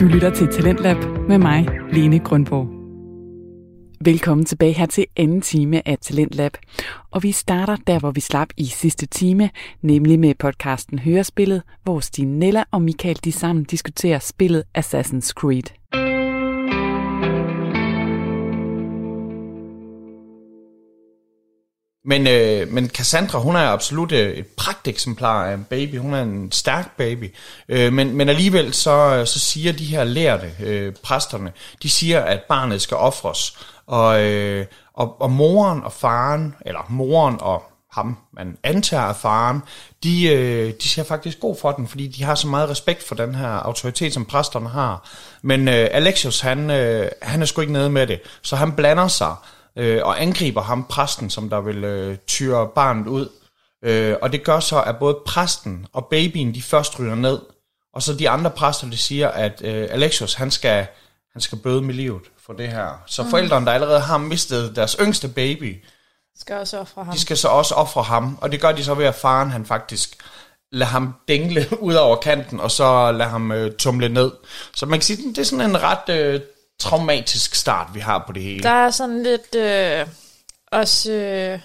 Du lytter til Talentlab med mig, Lene Grundborg. Velkommen tilbage her til anden time af Talentlab. Og vi starter der, hvor vi slap i sidste time, nemlig med podcasten Hørespillet, hvor Stine Nella og Michael de sammen diskuterer spillet Assassin's Creed. Men, øh, men Cassandra, hun er absolut øh, et pragteksemplar af en baby. Hun er en stærk baby. Øh, men, men alligevel så, øh, så siger de her lærte øh, præsterne, de siger, at barnet skal ofres. Og, øh, og, og moren og faren, eller moren og ham, man antager af faren, de, øh, de ser faktisk god for den, fordi de har så meget respekt for den her autoritet, som præsterne har. Men øh, Alexios, han, øh, han er sgu ikke nede med det, så han blander sig øh, og angriber ham, præsten, som der vil øh, tyre barnet ud. Øh, og det gør så, at både præsten og babyen, de først ryger ned, og så de andre præster, de siger, at øh, Alexios, han skal, han skal bøde med livet for det her. Så mm. forældrene, der allerede har mistet deres yngste baby, skal også ofre ham. de skal så også ofre ham, og det gør de så ved, at faren han faktisk lader ham dingle ud over kanten, og så lader ham øh, tumle ned. Så man kan sige, det er sådan en ret øh, traumatisk start, vi har på det hele. Der er sådan lidt øh, også, øh,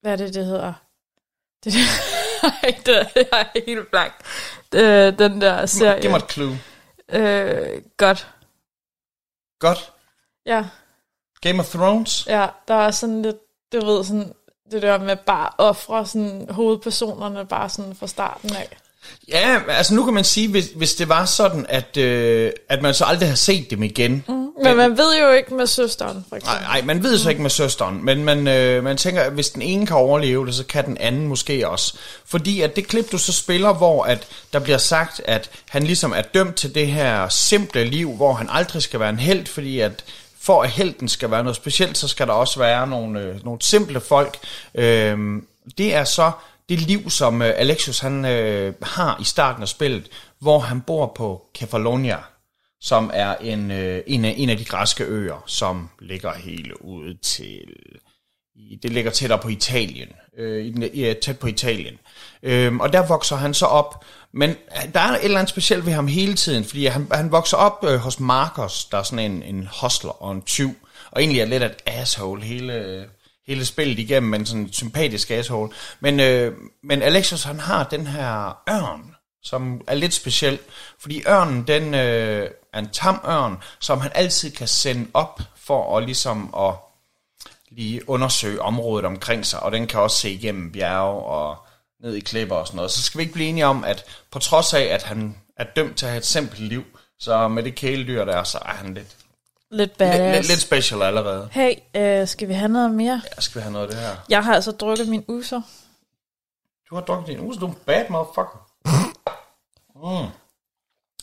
hvad er det, det hedder? Det, det, jeg er helt blank. Øh, den der serie. Giv mig et clue. Øh, godt. Godt. Ja, Game of Thrones? ja, der er sådan lidt, du ved, sådan, det der med bare ofre sådan hovedpersonerne bare sådan fra starten af. Ja, altså nu kan man sige, hvis, hvis det var sådan, at, øh, at man så aldrig har set dem igen. Mm. Men man ved jo ikke med søsteren, for eksempel. Nej, nej, man ved så ikke med søsteren, men man, øh, man tænker, at hvis den ene kan overleve det, så kan den anden måske også. Fordi at det klip, du så spiller, hvor at der bliver sagt, at han ligesom er dømt til det her simple liv, hvor han aldrig skal være en held, fordi at for at helten skal være noget specielt, så skal der også være nogle, øh, nogle simple folk. Øh, det er så det liv, som øh, Alexios han øh, har i starten af spillet, hvor han bor på Kefalonia, som er en, øh, en, af, en af de græske øer, som ligger helt ude til... Det ligger tættere på Italien. Øh, i den, ja, tæt på Italien. Øhm, og der vokser han så op. Men øh, der er et eller andet specielt ved ham hele tiden, fordi han, han vokser op øh, hos Marcos, der er sådan en, en hostler og en tyv, og egentlig er lidt af et asshole hele, øh, hele spillet igennem, men sådan en sympatisk asshole. Men, øh, men Alexios, han har den her ørn, som er lidt speciel, fordi ørnen, den øh, er en tam ørn, som han altid kan sende op for at ligesom at lige undersøge området omkring sig, og den kan også se igennem bjerge og ned i klipper og sådan noget. Så skal vi ikke blive enige om, at på trods af, at han er dømt til at have et simpelt liv, så med det kæledyr der, så er han lidt, Lidt badass. lidt, lidt special allerede. Hey, øh, skal vi have noget mere? Ja, skal vi have noget af det her? Jeg har altså drukket min user. Du har drukket din uge, du er en bad motherfucker. Mm.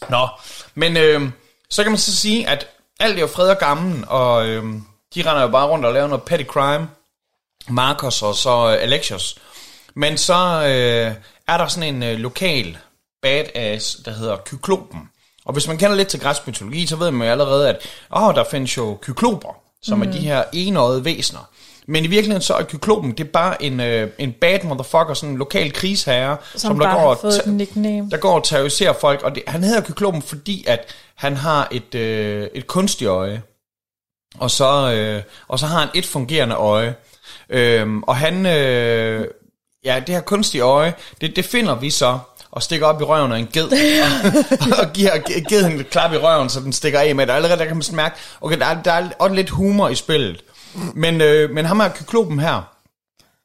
Nå, men øh, så kan man så sige, at alt er jo fred og gammel, og øh, de render jo bare rundt og laver noget petty crime. Marcos og så øh, Alexios. Men så øh, er der sådan en øh, lokal badass, der hedder Kyklopen. Og hvis man kender lidt til græsk mytologi, så ved man jo allerede, at åh, der findes jo kykloper, som mm. er de her enøjede væsener. Men i virkeligheden så er kyklopen, det er bare en, øh, en bad motherfucker, sådan en lokal krigsherre, Som, som, der går og ta- der går og terroriserer folk, og det, han hedder Kyklopen, fordi at han har et, øh, et kunstigt øje, og så, øh, og så har han et fungerende øje. Øhm, og han, øh, ja, det her kunstige øje, det, det finder vi så, og stikker op i røven af en ged, og, og giver gi- geden et klap i røven, så den stikker af med det. Og allerede der kan man sådan mærke, okay, der er, der er også lidt humor i spillet. Men, øh, men ham her Kyklopen her,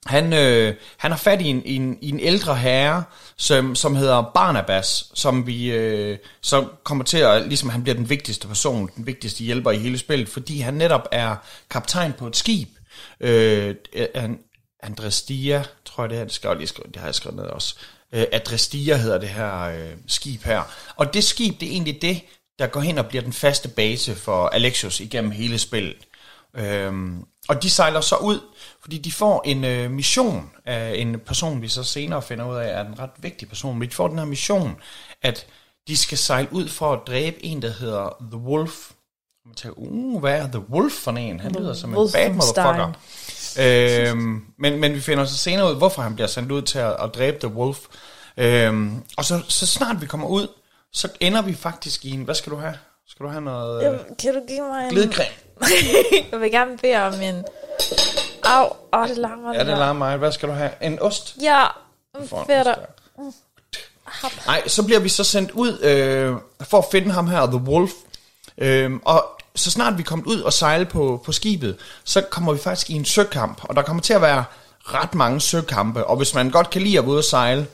han, øh, han har fat i en, i, en, i en ældre herre, som, som hedder Barnabas, som vi øh, så kommer til at, ligesom han bliver den vigtigste person, den vigtigste hjælper i hele spillet, fordi han netop er kaptajn på et skib. Øh, an, Andrestia, tror jeg det her, det skal jeg lige skrive, det har jeg skrevet ned også. Øh, Adrestia hedder det her øh, skib her. Og det skib, det er egentlig det, der går hen og bliver den faste base for Alexios igennem hele spillet. Øhm, og de sejler så ud, fordi de får en øh, mission af en person, vi så senere finder ud af, er en ret vigtig person. Men de får den her mission, at de skal sejle ud for at dræbe en, der hedder The Wolf. Man tænker, uh, hvad er The Wolf for en? Han lyder som en bad motherfucker. Øhm, men, men vi finder så senere ud, hvorfor han bliver sendt ud til at, at dræbe The Wolf. Øhm, og så, så snart vi kommer ud, så ender vi faktisk i en... Hvad skal du have? Skal du have noget øh, Jamen, kan du give mig en... glidecreme? jeg vil gerne bede om en... Au, åh, det larmer. Ja, det larmer mig. Hvad skal du have? En ost? Ja, fætter. ost, ja. Nej, så bliver vi så sendt ud øh, for at finde ham her, The Wolf. Øh, og så snart vi kommer ud og sejle på, på skibet, så kommer vi faktisk i en søkamp. Og der kommer til at være ret mange søkampe. Og hvis man godt kan lide at være ude og sejle,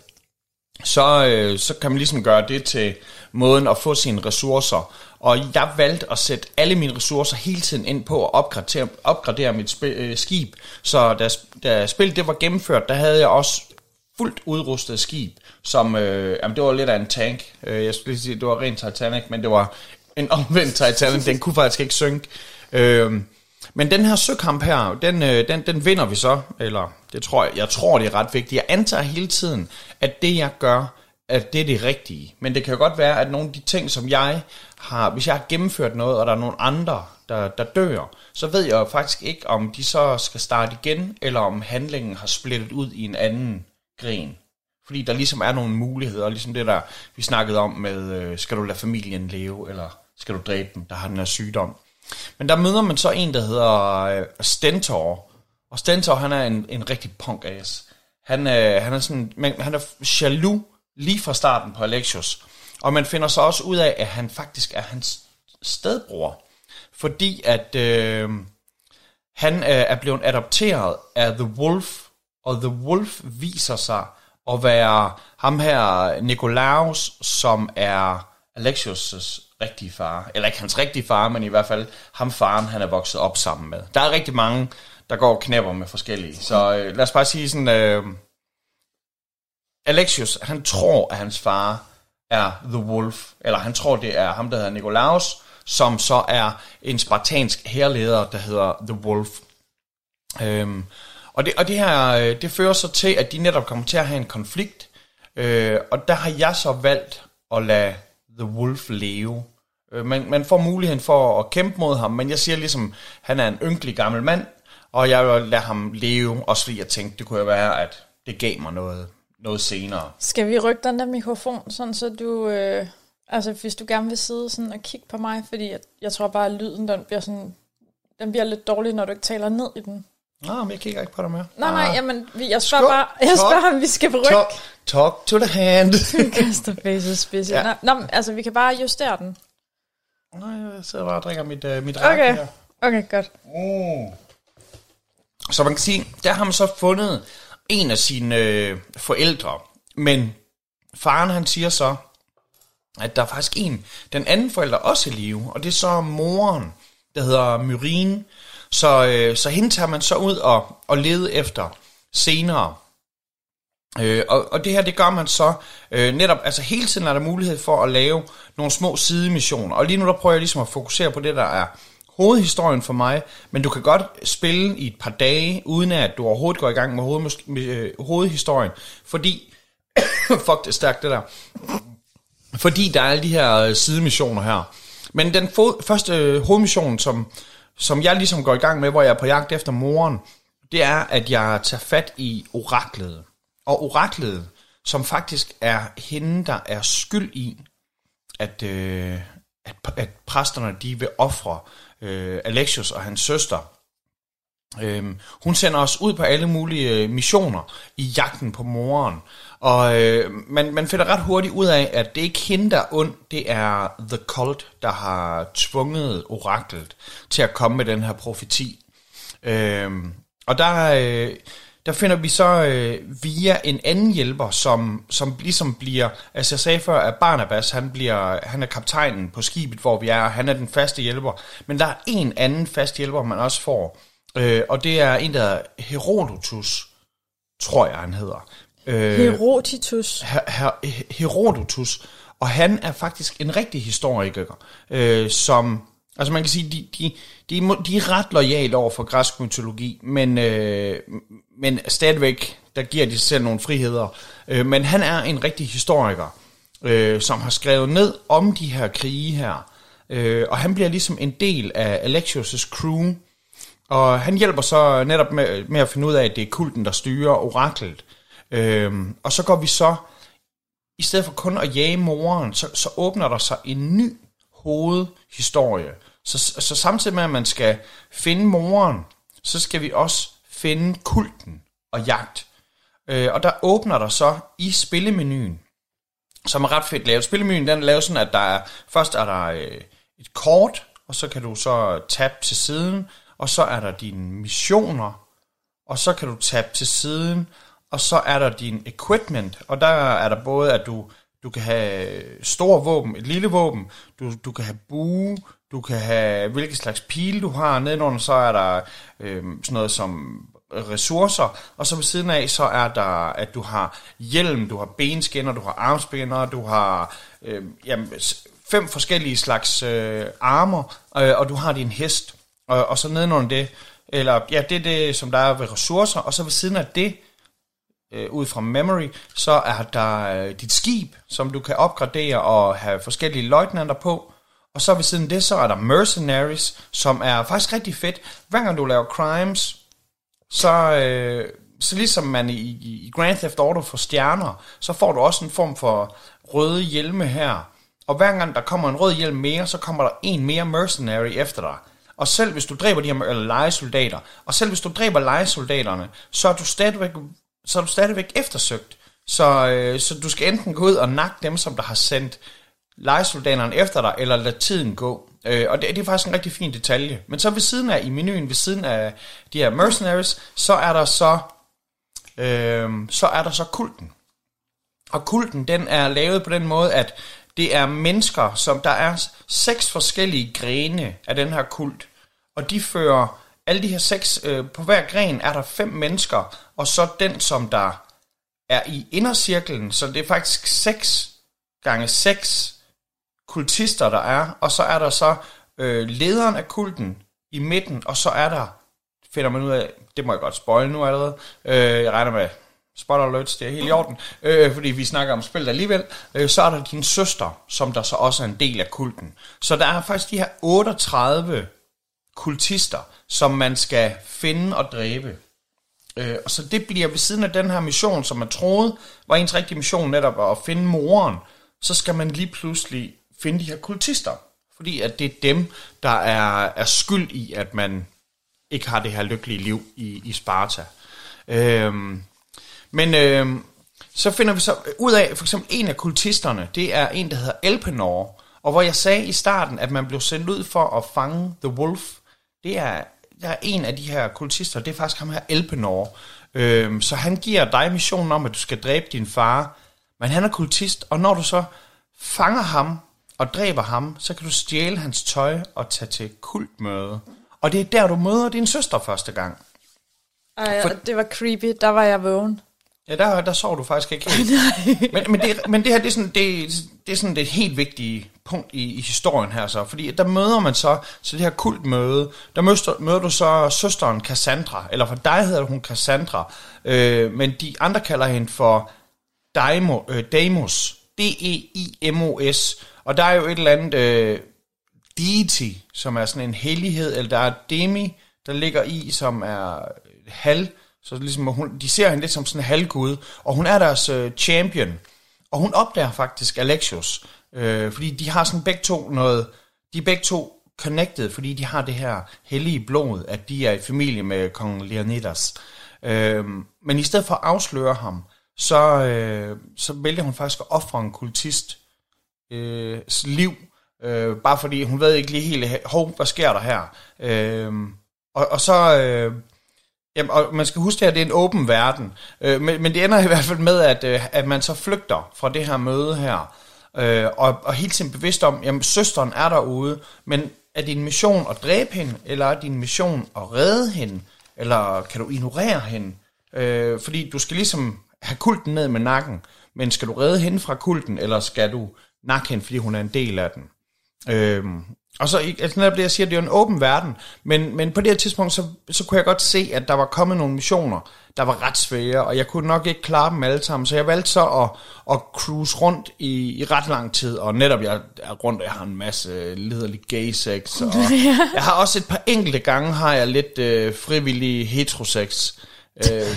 så, øh, så kan man ligesom gøre det til måden at få sine ressourcer. Og jeg valgte at sætte alle mine ressourcer hele tiden ind på at opgradere, opgradere mit sp- øh, skib. Så da, da spillet det var gennemført, der havde jeg også fuldt udrustet skib, som, øh, jamen det var lidt af en tank. Øh, jeg skulle lige sige, det var rent Titanic, men det var en omvendt Titanic, den kunne faktisk ikke synke. Øhm, men den her søkamp her, den, øh, den, den vinder vi så, eller det tror jeg, jeg tror det er ret vigtigt. Jeg antager hele tiden, at det jeg gør, at det er det rigtige. Men det kan jo godt være, at nogle af de ting, som jeg har, hvis jeg har gennemført noget, og der er nogle andre, der, der dør, så ved jeg jo faktisk ikke, om de så skal starte igen, eller om handlingen har splittet ud i en anden gren. Fordi der ligesom er nogle muligheder, ligesom det der, vi snakkede om med, øh, skal du lade familien leve, eller skal du dræbe dem, der har den her sygdom. Men der møder man så en, der hedder øh, Stentor. Og Stentor, han er en, en rigtig punk ass. Han, øh, han er sådan, men han er jaloux lige fra starten på Alexios. Og man finder så også ud af, at han faktisk er hans stedbror. Fordi at øh, han øh, er blevet adopteret af The Wolf, og The Wolf viser sig at være ham her Nikolaus, som er Alexios' rigtige far. Eller ikke hans rigtige far, men i hvert fald ham faren, han er vokset op sammen med. Der er rigtig mange, der går og knæpper med forskellige. Så øh, lad os bare sige sådan... Øh, Alexius, han tror, at hans far er The Wolf. Eller han tror, det er ham, der hedder Nikolaus, som så er en spartansk herleder, der hedder The Wolf. Øhm, og det, og det her, øh, det fører så til, at de netop kommer til at have en konflikt. Øh, og der har jeg så valgt at lade The Wolf leve. Øh, man, man får muligheden for at kæmpe mod ham, men jeg siger ligesom, han er en ynkelig gammel mand, og jeg vil lade ham leve, også fordi jeg tænkte, det kunne jo være, at det gav mig noget, noget senere. Skal vi rykke den der mikrofon, sådan så du... Øh, altså, hvis du gerne vil sidde sådan og kigge på mig, fordi jeg, jeg tror bare, at lyden den bliver sådan... Den bliver lidt dårlig, når du ikke taler ned i den. Nå, men jeg kigger ikke på dig mere. Nej, nej, Ah. jamen, vi- jeg spørger Skål. bare, jeg Talk. spørger, om vi skal rykke. Talk, talk to the hand. Kaster faces spids. Ja. Nå, men, altså, vi kan bare justere den. Nej, jeg sidder bare og drikker mit, uh, mit Okay. her. Okay, godt. Så man kan sige, der har man så fundet en af sine øh, forældre. Men faren han siger så, at der er faktisk en, den anden forælder også i live, og det er så moren, der hedder Myrine. Så, øh, så hende tager man så ud og, og lede efter senere. Øh, og, og det her, det gør man så øh, netop, altså hele tiden er der mulighed for at lave nogle små sidemissioner. Og lige nu der prøver jeg ligesom at fokusere på det, der er hovedhistorien for mig, men du kan godt spille i et par dage, uden at du overhovedet går i gang med, hoved, med øh, hovedhistorien, fordi, fuck det er stærkt det der, fordi der er alle de her øh, sidemissioner her. Men den fo- første øh, hovedmission, som, som jeg ligesom går i gang med, hvor jeg er på jagt efter moren, det er, at jeg tager fat i oraklet. Og oraklet, som faktisk er hende, der er skyld i, at, øh, at, at præsterne de vil ofre øh, Alexios og hans søster. Øhm, hun sender os ud på alle mulige øh, missioner i jagten på moren. Og øh, man, man finder ret hurtigt ud af, at det er ikke hende, der er ond, det er The Cult, der har tvunget oraklet til at komme med den her profeti. Øh, og der, øh, der finder vi så øh, via en anden hjælper, som, som ligesom bliver, altså jeg sagde før, at Barnabas, han, bliver, han er kaptajnen på skibet, hvor vi er, og han er den faste hjælper. Men der er en anden fast hjælper, man også får, øh, og det er en, der hedder Herodotus, tror jeg, han hedder. Øh, Herodotus. Her, her, Herodotus, og han er faktisk en rigtig historiker, øh, som, altså man kan sige, de, de, de, de er ret lojale over for græsk mytologi, men, øh, men stadigvæk, der giver de sig selv nogle friheder. Øh, men han er en rigtig historiker, øh, som har skrevet ned om de her krige her, øh, og han bliver ligesom en del af Alexios' crew, og han hjælper så netop med, med at finde ud af, at det er kulten, der styrer oraklet. Øhm, og så går vi så i stedet for kun at jage moren, så, så åbner der sig en ny hovedhistorie. Så, så samtidig med, at man skal finde moren, så skal vi også finde kulten og jagt. Øh, og der åbner der så i spillemenuen, som er ret fedt lavet. Spillemenuen den er lavet sådan, at der er, først er der øh, et kort, og så kan du så tabe til siden, og så er der dine missioner, og så kan du tabe til siden, og så er der din equipment, og der er der både, at du, du kan have stor våben, et lille våben, du, du kan have bue, du kan have hvilke slags pile du har, nedenunder så er der øh, sådan noget som ressourcer, og så ved siden af, så er der, at du har hjelm, du har benskinner, du har armspinner, du har øh, jamen, fem forskellige slags øh, armer, øh, og du har din hest, og, og så nedenunder det, eller ja, det er det, som der er ved ressourcer, og så ved siden af det, øh, ud fra memory, så er der øh, dit skib, som du kan opgradere og have forskellige løjtnanter på, og så ved siden af det, så er der mercenaries, som er faktisk rigtig fedt. Hver gang du laver crimes, så, øh, så ligesom man i, i Grand Theft Auto får stjerner, så får du også en form for røde hjelme her. Og hver gang der kommer en rød hjelm mere, så kommer der en mere mercenary efter dig. Og selv hvis du dræber de her eller legesoldater, og selv hvis du dræber legesoldaterne, så er du stadigvæk, så er du stadigvæk eftersøgt. Så, øh, så du skal enten gå ud og nakke dem, som der har sendt legesoldaterne efter dig, eller lade tiden gå. Øh, og det, det er faktisk en rigtig fin detalje. Men så ved siden af, i menuen, ved siden af de her mercenaries, så er der så, øh, så er der så kulten. Og kulten, den er lavet på den måde, at det er mennesker, som der er seks forskellige grene af den her kult. Og de fører alle de her seks, øh, på hver gren er der fem mennesker, og så den, som der er i indercirklen, så det er faktisk 6 gange 6 kultister, der er, og så er der så øh, lederen af kulten i midten, og så er der, finder man ud af, det må jeg godt spoil nu allerede, øh, jeg regner med, spoiler alerts, det er helt i orden, øh, fordi vi snakker om spillet alligevel, øh, så er der din søster, som der så også er en del af kulten. Så der er faktisk de her 38 kultister, som man skal finde og dræbe. Øh, og så det bliver ved siden af den her mission, som man troede var ens rigtige mission netop at finde moren, så skal man lige pludselig finde de her kultister. Fordi at det er dem, der er, er skyld i, at man ikke har det her lykkelige liv i, i Sparta. Øhm, men øhm, så finder vi så ud af, for eksempel en af kultisterne, det er en, der hedder Elpenor. Og hvor jeg sagde i starten, at man blev sendt ud for at fange The Wolf, det er, der er en af de her kultister, det er faktisk ham her Elpenor. Øhm, så han giver dig missionen om, at du skal dræbe din far. Men han er kultist, og når du så fanger ham og dræber ham, så kan du stjæle hans tøj og tage til kultmøde. Og det er der, du møder din søster første gang. Ej, For, det var creepy. Der var jeg vågen. Ja, der, der sov du faktisk ikke helt. men, men, det, men det her, det er, sådan, det, det er sådan det helt vigtige punkt i, i historien her så. Fordi der møder man så, så det her kultmøde, der møder, møder du så søsteren Cassandra, eller for dig hedder hun Cassandra, øh, men de andre kalder hende for Daimo, øh, Deimos, D-E-I-M-O-S, og der er jo et eller andet øh, deity, som er sådan en hellighed, eller der er demi, der ligger i, som er hal, så ligesom hun, de ser hende lidt som sådan en halvgud, og hun er deres øh, champion. Og hun opdager faktisk Alexios, øh, fordi de har sådan begge to noget, de er begge to connected, fordi de har det her hellige blod, at de er i familie med kong Leonidas. Øh, men i stedet for at afsløre ham, så, øh, så vælger hun faktisk at ofre en kultist øh, liv, øh, bare fordi hun ved ikke lige helt, hov, hvad sker der her? Øh, og, og så, øh, jamen, og man skal huske, at det er en åben verden, øh, men, men det ender i hvert fald med, at, øh, at man så flygter fra det her møde her, øh, og, og helt tiden bevidst om, jamen søsteren er derude, men er din mission at dræbe hende, eller er din mission at redde hende, eller kan du ignorere hende? Øh, fordi du skal ligesom have kulten ned med nakken, men skal du redde hende fra kulten, eller skal du nakke hende, fordi hun er en del af den? Øhm, og så, altså netop det, jeg siger, det er jo en åben verden, men, men på det her tidspunkt, så, så kunne jeg godt se, at der var kommet nogle missioner, der var ret svære, og jeg kunne nok ikke klare dem alle sammen, så jeg valgte så at, at cruise rundt i, i ret lang tid, og netop jeg er rundt, jeg har en masse liderlig gay sex, og jeg har også et par enkelte gange, har jeg lidt øh, frivillig heterosex. Øh,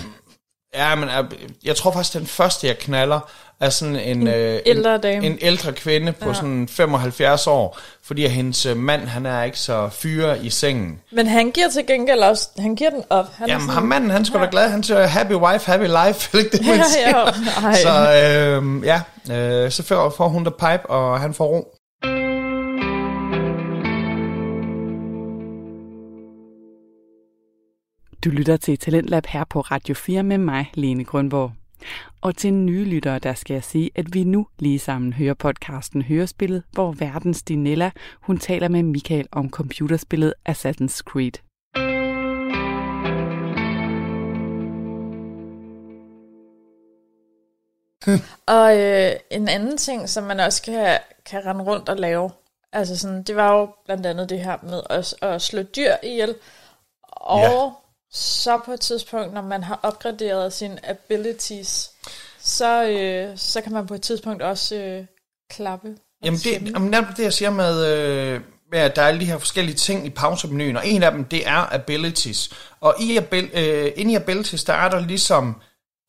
Ja, men jeg, jeg tror faktisk, den første, jeg knaller, er sådan en, øh, ældre en, dame. en ældre kvinde på Ja. sådan 75 år, fordi at hendes øh, mand, han er ikke så fyre i sengen. Men han giver til gengæld også, han giver den op. Han Jamen, sådan- ham manden, han skulle da glad. Han siger, happy wife, happy life. Ikke det, man Ja, siger? jo. Så øh, ja, øh, så får, får hun der pipe, og han får ro. Du lytter til Talentlab her på Radio 4 med mig, Lene Grønborg. Og til nye lyttere, der skal jeg sige, at vi nu lige sammen hører podcasten Hørespillet, hvor verdens Dinella, hun taler med Michael om computerspillet Assassin's Creed. Og øh, en anden ting, som man også kan, kan rende rundt og lave, altså sådan, det var jo blandt andet det her med at, at slå dyr ihjel. Og Ja. så på et tidspunkt, når man har opgraderet sine abilities, så, øh, så kan man på et tidspunkt også øh, klappe. Jamen, det, jamen det, jeg siger med, øh, med, at der er alle de her forskellige ting i pausemenuen, og en af dem, det er abilities. Og i abil, øh, inde i abilities, der er der ligesom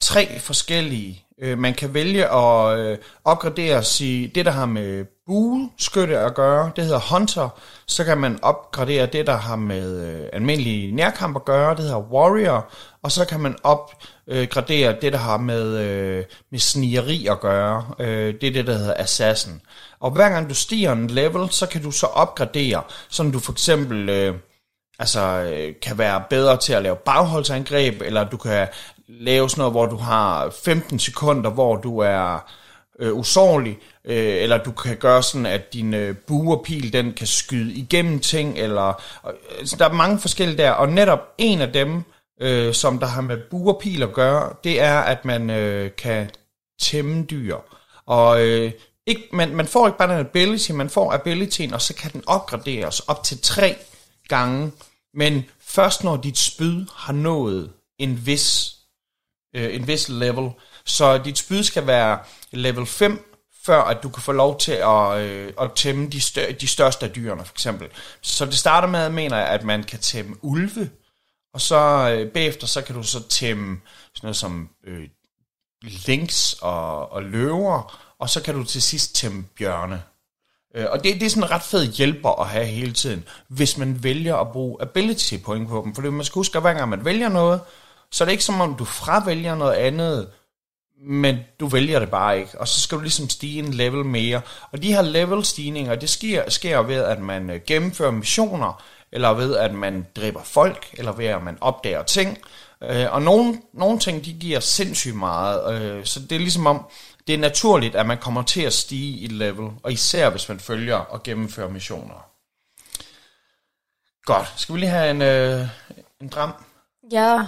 tre forskellige. Øh, man kan vælge at øh, opgradere sig det, der har med bueskytte at gøre, det hedder hunter. Så kan man opgradere det, der har med øh, almindelig nærkamp at gøre, det hedder warrior. Og så kan man opgradere det, der har med, øh, med snigeri at gøre, øh, det er det, der hedder assassin. Og hver gang du stiger en level, så kan du så opgradere, så du for eksempel... Øh, altså øh, kan være bedre til at lave bagholdsangreb, eller du kan lave sådan noget, hvor du har 15 sekunder, hvor du er øh, usårlig, øh, eller du kan gøre sådan, at din øh, buerpil, den kan skyde igennem ting, eller øh, så der er mange forskellige der, og netop en af dem, øh, som der har med buerpil at gøre, det er, at man øh, kan tæmme dyr. Og øh, ikke, man, man får ikke bare den ability, man får abilityen, og så kan den opgraderes op til tre gange. Men først når dit spyd har nået en vis, øh, en vis level. Så dit spyd skal være level 5, før at du kan få lov til at, øh, at tæmme de, stør, de største af dyrene, for eksempel. Så det starter med, mener jeg, at man kan tæmme ulve, og så øh, bagefter, så kan du så tæmme sådan noget som øh, lynx og, og løver, og så kan du til sidst tæmme bjørne. Øh, Og det, det er sådan en ret fed hjælper at have hele tiden, hvis man vælger at bruge ability point på dem. For man skal huske, at hver gang man vælger noget, så er det ikke som om, du fravælger noget andet, men du vælger det bare ikke. Og så skal du ligesom stige en level mere. Og de her level-stigninger, det sker, sker ved, at man øh, gennemfører missioner, eller ved, at man dræber folk, eller ved, at man opdager ting. Øh, og nogle, nogle ting, de giver sindssygt meget. Øh, så det er ligesom om, det er naturligt, at man kommer til at stige i level, og især hvis man følger og gennemfører missioner. Godt. Skal vi lige have en, øh, en dram? Ja,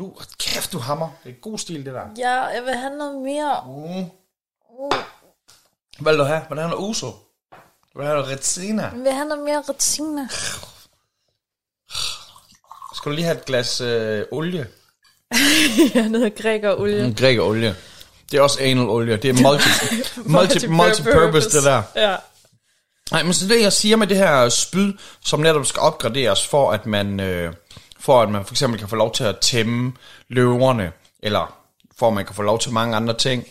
du, kæft, du hammer. Det er god stil, det der. ja, jeg vil have noget mere. Uh. Hvad vil du have? Hvad vil du have noget uso? Hvad vil du have noget retina? Jeg vil have noget mere retina. Skal du lige have et glas øh, olie? ja, noget grækerolie. En græk olie. Det er også anal olie. Det er multi, multi, multi-purpose, det der. Ja. Nej, men så det jeg siger med det her spyd, som netop skal opgraderes for at man, øh, for at man for eksempel kan få lov til at tæmme løverne, eller for at man kan få lov til mange andre ting.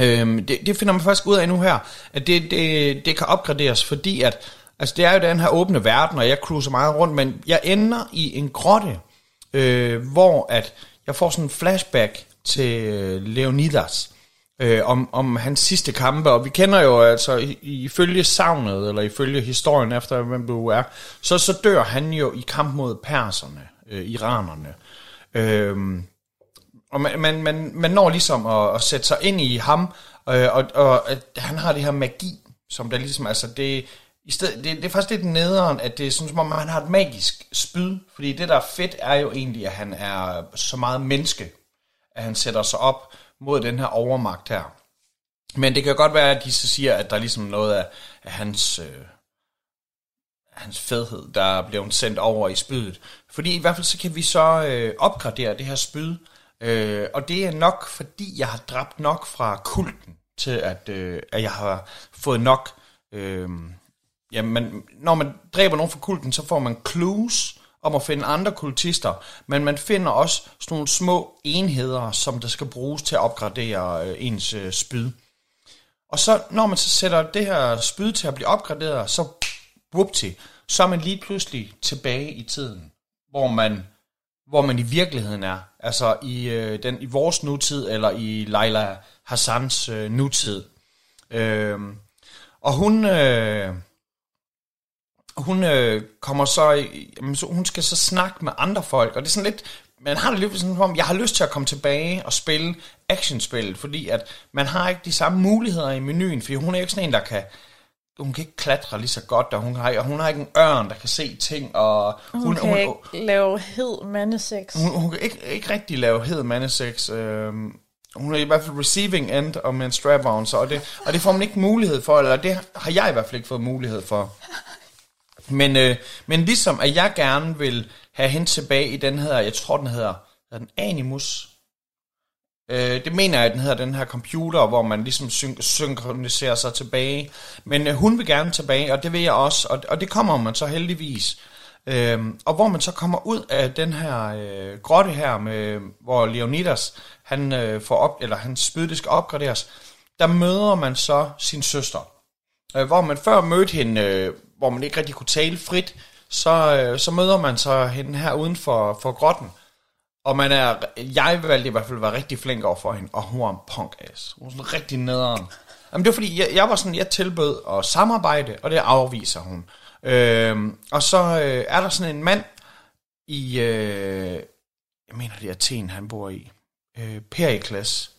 Øhm, det, det finder man faktisk ud af nu her, at det, det, det kan opgraderes, fordi at, altså det er jo den her åbne verden, og jeg cruiser meget rundt, men jeg ender i en grotte, øh, hvor at jeg får sådan en flashback til øh, Leonidas, øh, om, om hans sidste kampe, og vi kender jo altså ifølge savnet, eller ifølge historien efter, hvem du er, så, så dør han jo i kamp mod perserne, øh, iranerne. Øh, og man, man, man, man når ligesom at, at sætte sig ind i ham, øh, og, og at han har det her magi, som der ligesom, altså det, i stedet, det, det er faktisk lidt nederen, at det er sådan, som om han har et magisk spyd, fordi det der er fedt, er jo egentlig, at han er så meget menneske, at han sætter sig op mod den her overmagt her. Men det kan godt være, at de så siger, at der er ligesom noget af, af hans, øh, hans fedhed, der bliver sendt over i spydet. Fordi i hvert fald så kan vi så øh, opgradere det her spyd, øh, og det er nok, fordi jeg har dræbt nok fra kulten, til at, øh, at jeg har fået nok... Øh, jamen, når man dræber nogen fra kulten, så får man clues, om at finde andre kultister, men man finder også sådan nogle små enheder, som der skal bruges til at opgradere øh, ens øh, spyd. Og så når man så sætter det her spyd til at blive opgraderet, så whoopty, så er man lige pludselig tilbage i tiden, hvor man, hvor man i virkeligheden er. Altså i, øh, den, i vores nutid, eller i Leila Hassans øh, nutid. Øh, og hun... Øh, hun øh, kommer så, jamen, så, hun skal så snakke med andre folk, og det er sådan lidt, man har det lidt sådan som, jeg har lyst til at komme tilbage og spille actionspillet, fordi at man har ikke de samme muligheder i menuen, fordi hun er ikke sådan en, der kan, hun kan ikke klatre lige så godt, og hun har, og hun har ikke en ørn, der kan se ting, og hun, hun kan hun, ikke lave hed mandesex. Hun, hun kan ikke, ikke rigtig lave hed mandesex, øh, hun er i hvert fald receiving end og med en strap on, så, og, det, og det får man ikke mulighed for, eller det har jeg i hvert fald ikke fået mulighed for. Men, øh, men ligesom at jeg gerne vil have hende tilbage i den her, jeg tror den hedder, hedder den Animus. Øh, det mener jeg, at den hedder den her computer, hvor man ligesom syn- synkroniserer sig tilbage. Men øh, hun vil gerne tilbage, og det vil jeg også, og, og det kommer man så heldigvis. Øh, og hvor man så kommer ud af den her øh, grotte her, med, hvor Leonidas, han øh, får op, eller hans spyd, skal opgraderes, der møder man så sin søster. Øh, hvor man før mødte hende, øh, hvor man ikke rigtig kunne tale frit, så, øh, så møder man så hende her uden for, for grotten. Og man er, jeg valgte i hvert fald være rigtig flink over for hende, og hun var en punk ass. Hun var sådan rigtig nederen. Jamen det var fordi, jeg, jeg var sådan, jeg tilbød at samarbejde, og det afviser hun. Øh, og så øh, er der sådan en mand i, øh, jeg mener det er Athen, han bor i, øh, Perikles.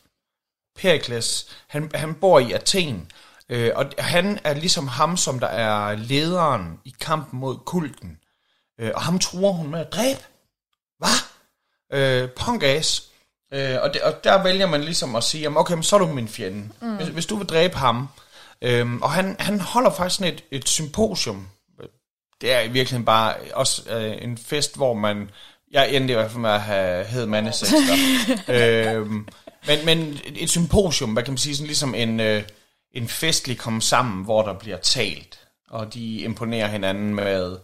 Perikles, han, han bor i Athen, Øh, og han er ligesom ham, som der er lederen i kampen mod kulten. Øh, og ham tror hun med at dræbe. Hvad? Øh, punkas. Øh, og, det, og der vælger man ligesom at sige, okay, men så er du min fjende. Mm. Hvis, hvis du vil dræbe ham. Øh, og han, han holder faktisk sådan et, et symposium. Det er i virkeligheden bare også øh, en fest, hvor man... Jeg endte i hvert fald med at have hed mandesex øh, men, men et symposium, hvad kan man sige, sådan ligesom en... Øh, en festlig komme sammen, hvor der bliver talt, og de imponerer hinanden med...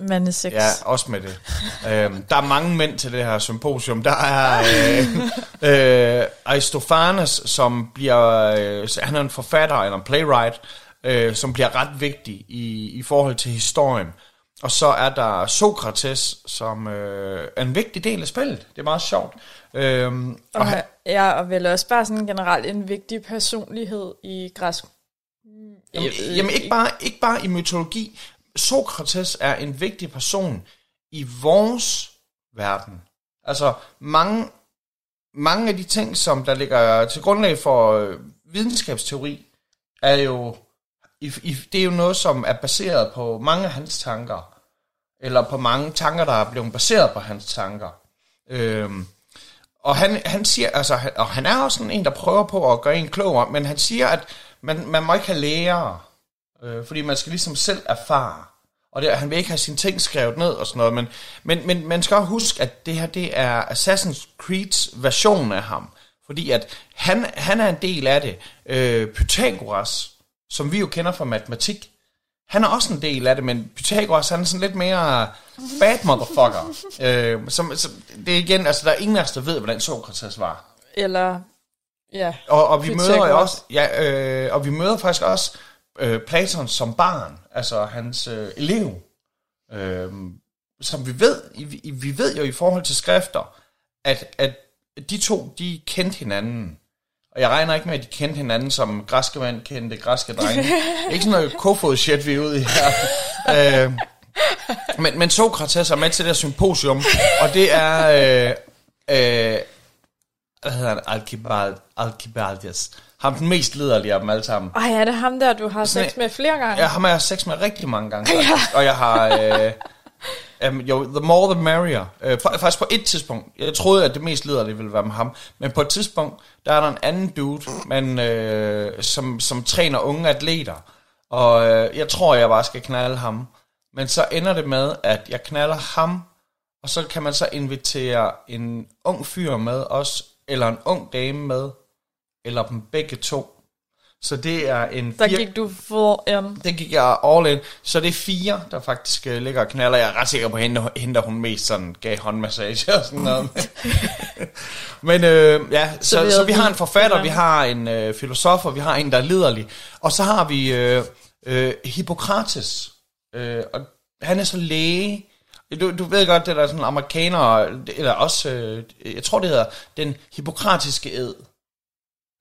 Mandesex. Ja, også med det. øhm, der er mange mænd til det her symposium. Der er øh, øh, Aristofanes, som bliver... Øh, han er en forfatter eller en playwright, øh, som bliver ret vigtig i, i forhold til historien. Og så er der Sokrates, som øh, er en vigtig del af spillet. Det er meget sjovt. Øhm, og, og han, ja, og vel også bare sådan generelt en vigtig personlighed i græsk. Jamen, jamen ikke, bare, ikke bare i mytologi. Sokrates er en vigtig person i vores verden. Altså mange, mange af de ting, som der ligger til grundlag for øh, videnskabsteori, er jo, det er jo noget, som er baseret på mange af hans tanker. Eller på mange tanker, der er blevet baseret på hans tanker. Øhm, og han, han siger, altså, og han er også sådan en, der prøver på at gøre en klogere, men han siger, at man, man må ikke have lærer, øh, fordi man skal ligesom selv erfare. Og det, han vil ikke have sine ting skrevet ned og sådan noget, men, men, men man skal også huske, at det her, det er Assassin's Creed's version af ham. Fordi at han, han er en del af det. Øh, Pythagoras, som vi jo kender fra matematik, han er også en del af det, men Pythagoras, han er sådan lidt mere bad motherfucker. øh, som, som, det er igen, altså der er ingen af os, der ved, hvordan Sokrates var. Eller, ja, Og, og vi Pythagoras. møder jo også, ja, øh, og vi møder faktisk også øh, Platon som barn, altså hans øh, elev. Øh, som vi ved, vi, vi ved jo i forhold til skrifter, at, at de to, de kendte hinanden. Og jeg regner ikke med, at de kendte hinanden, som græske mænd kendte græske drenge. ikke sådan noget kofod shit, vi er ude i her. øh, men, men Sokrates er med til det her symposium, og det er... Øh, øh, hvad hedder han? Alcibald, Alcibaldias. Ham den mest liderlige af dem alle sammen. Ej, er det ham der, du har sex med flere gange? Ja, ham har jeg sex med rigtig mange gange. Faktisk. Og jeg har... Øh, Um, jo, the more the merrier. Uh, faktisk på et tidspunkt, jeg troede, at det mest lederlige ville være med ham, men på et tidspunkt, der er der en anden dude, man, uh, som, som træner unge atleter, og uh, jeg tror, jeg bare skal knalde ham. Men så ender det med, at jeg knaller ham, og så kan man så invitere en ung fyr med os, eller en ung dame med, eller dem begge to. Så det er en Der fire, gik du full in. det gik jeg all in. Så det er fire, der faktisk øh, ligger og knaller. Jeg er ret sikker på, at hende, hende der hun mest sådan gav håndmassage og sådan noget. Men øh, ja, så, så, vi så vi har en forfatter, vi har en øh, filosof, og vi har en, der er liderlig. Og så har vi øh, øh, Hippokrates. Øh, og han er så læge. Du, du ved godt, det der er sådan amerikanere, eller også, øh, jeg tror det hedder, den hippokratiske ed.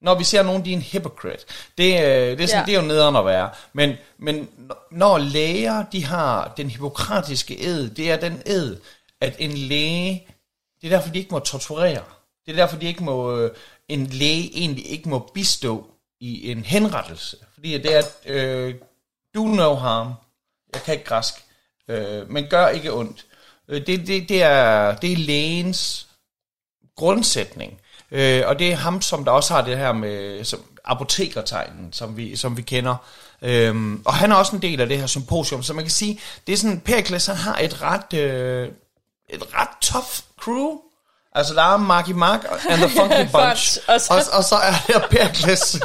Når vi ser nogen, de er en hypocrite. Det, øh, det, er, sådan, Ja. det er jo nederen at være. Men, men når læger, de har den hippokratiske ed, det er den ed, at en læge, det er derfor, de ikke må torturere. Det er derfor, de ikke må, øh, en læge egentlig ikke må bistå i en henrettelse. Fordi det er, øh, do no harm. Jeg kan ikke græsk. Øh, men gør ikke ondt. Øh, det, det, det, er, det er lægens grundsætning. Øh, og det er ham, som der også har det her med som, apotekertegnen, som vi, som vi kender. Øhm, og han er også en del af det her symposium, så man kan sige, det er sådan, Pericles, han har et ret, øh, et ret tough crew. Altså, der er Marky Mark and the Funky Bunch, og så- og, og så er der Pericles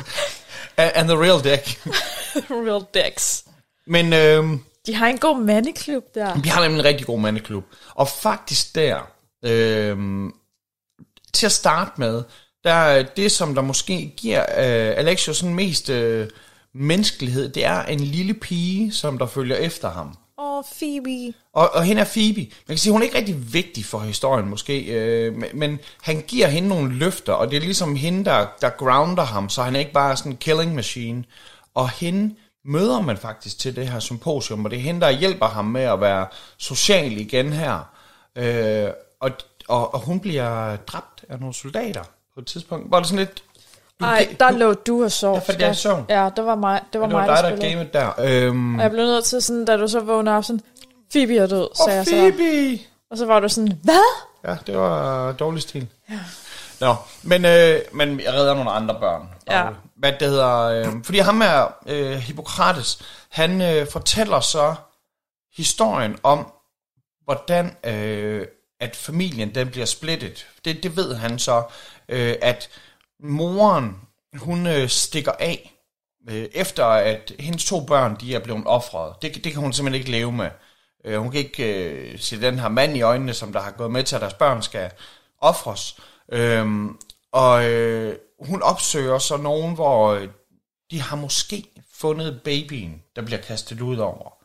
and the Real Deck. Real dicks. Men øhm, De har en god mandeklub der. vi har nemlig en rigtig god mandeklub. Og faktisk der, øhm, til at starte med, der er det, som der måske giver øh, Alexio sådan mest øh, menneskelighed, det er en lille pige, som der følger efter ham. Åh, oh, Phoebe. Og, og hende er Phoebe. Man kan sige, hun er ikke rigtig vigtig for historien måske, øh, men, men han giver hende nogle løfter, og det er ligesom hende, der, der grounder ham, så han er ikke bare sådan en killing machine. Og hende møder man faktisk til det her symposium, og det er hende, der hjælper ham med at være social igen her. Øh, og, og, og hun bliver dræbt af nogle soldater på et tidspunkt. Var det sådan lidt... du Ej, kan- der du- lå du og sov. Ja, fordi jeg er i søvn. Ja, det var mig, det var det var mig, dig, der der gamet der. Øhm, Og jeg blev nødt til sådan, da du så vågnede op, sådan, Phoebe er død, sagde og jeg så. Phoebe! Og så var du sådan, hvad? Ja, det var dårlig stil. Ja. Nå, men, øh, men jeg redder nogle andre børn. Ja. Hvad det hedder, øh, fordi ham er øh, Hippokrates, han øh, fortæller så historien om, hvordan øh, at familien den bliver splittet. Det, det ved han så, øh, at moren, hun øh, stikker af, øh, efter at hendes to børn, de er blevet offret. Det, det kan hun simpelthen ikke leve med. Øh, hun kan ikke øh, se den her mand i øjnene, som der har gået med til, at deres børn skal ofres. Øh, og øh, hun opsøger så nogen, hvor øh, de har måske fundet babyen, der bliver kastet ud over.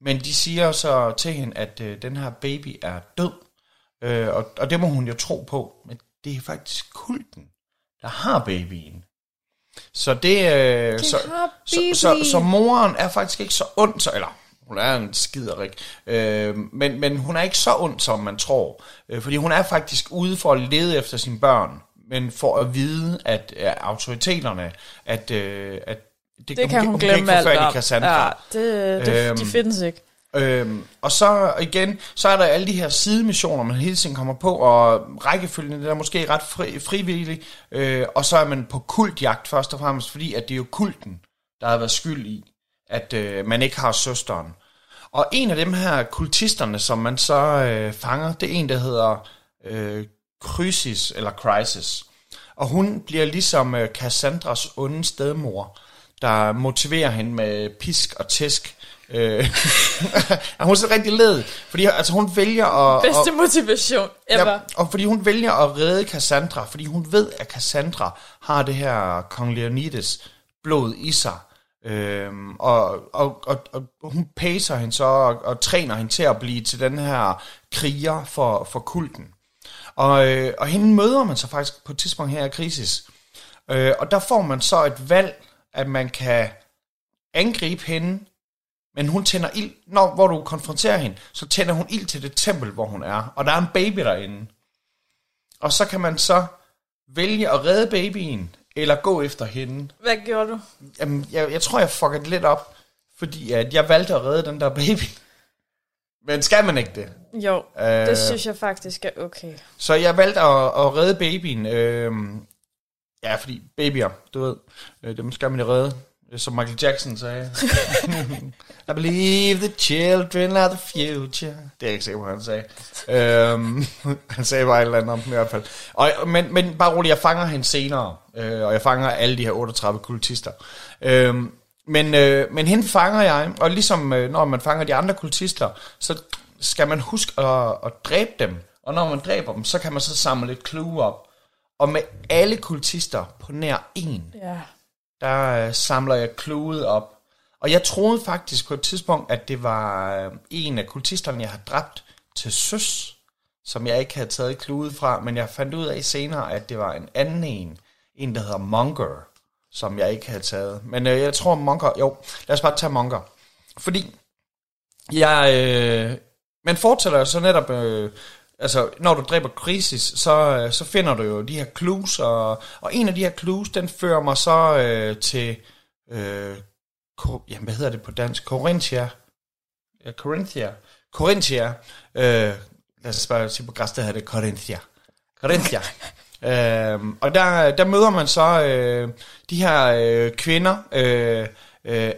Men de siger så til hende, at øh, den her baby er død. Øh, og, og det må hun jo tro på. Men det er faktisk kulten, der har babyen. Så det... Øh, så, har så, baby. så, så moren er faktisk ikke så ond, så, eller hun er en skiderik, øh, men, men hun er ikke så ond, som man tror. Øh, fordi hun er faktisk ude for at lede efter sine børn, men for at vide, at øh, autoriteterne, at, øh, at Det kan hun kan glemme ikke få alt om. Ja, det, det, Øhm, de findes ikke. Øhm, og så igen, så er der alle de her sidemissioner, man hele tiden kommer på, og rækkefølgen der er måske ret fri, frivillig, øh, og så er man på kultjagt først og fremmest, fordi at det er jo kulten, der har været skyld i, at øh, man ikke har søsteren. Og en af dem her kultisterne, som man så øh, fanger, det er en, der hedder øh, Chrysis, eller Crisis. Og hun bliver ligesom øh, Cassandras onde stedmor, der motiverer hende med pisk og tæsk. Øh, hun er så rigtig led, fordi altså, hun vælger at... Bedste at, motivation ever. Ja, og fordi hun vælger at redde Cassandra, fordi hun ved, at Cassandra har det her kong Leonidas blod i sig. Øhm, og, og, og, og hun pacer hende så og, og træner hende til at blive til den her kriger for, for kulten. Og, øh, og hende møder man så faktisk på et tidspunkt her i krisis. Øh, og der får man så et valg, at man kan angribe hende, men hun tænder ild, når, hvor du konfronterer hende, så tænder hun ild til det tempel, hvor hun er. Og der er en baby derinde. Og så kan man så vælge at redde babyen, eller gå efter hende. Hvad gjorde du? Jamen, jeg, jeg tror, jeg fuckede lidt op, fordi at jeg valgte at redde den der baby. Men skal man ikke det? Jo, Øh. det synes jeg faktisk er okay. Så jeg valgte at, at redde babyen. Øh, ja, fordi babyer, du ved, øh, dem skal man redde som Michael Jackson sagde. I believe the children are the future. Det er jeg ikke sikker på, hvad han sagde. Øhm, han sagde bare et eller andet om dem i hvert fald. Og, men, men bare roligt, jeg fanger hende senere. Øh, og jeg fanger alle de her 38 kultister. Øhm, men, øh, men hende fanger jeg, og ligesom øh, når man fanger de andre kultister, så skal man huske at, at dræbe dem. Og når man dræber dem, så kan man så samle lidt clue op. Og med alle kultister på nær en, Ja der øh, samler jeg kludet op. Og jeg troede faktisk på et tidspunkt, at det var øh, en af kultisterne, jeg har dræbt til søs, som jeg ikke havde taget kludet fra, men jeg fandt ud af senere, at det var en anden en, en der hedder Monger, som jeg ikke havde taget. Men øh, jeg tror Monger, jo, lad os bare tage Monger. Fordi jeg, øh, man fortæller jo så netop, øh, altså når du dræber Krisis, så, øh, så finder du jo de her clues, og, og en af de her clues, den fører mig så øh, til, øh, Ko, jamen hvad hedder det på dansk? Corinthia. Ja, Corinthia. Corinthia. Øh, lad os bare sige på græs, der hedder det Corinthia. Corinthia. øhm, og der, der møder man så øh, de her øh, kvinder, øh, øh,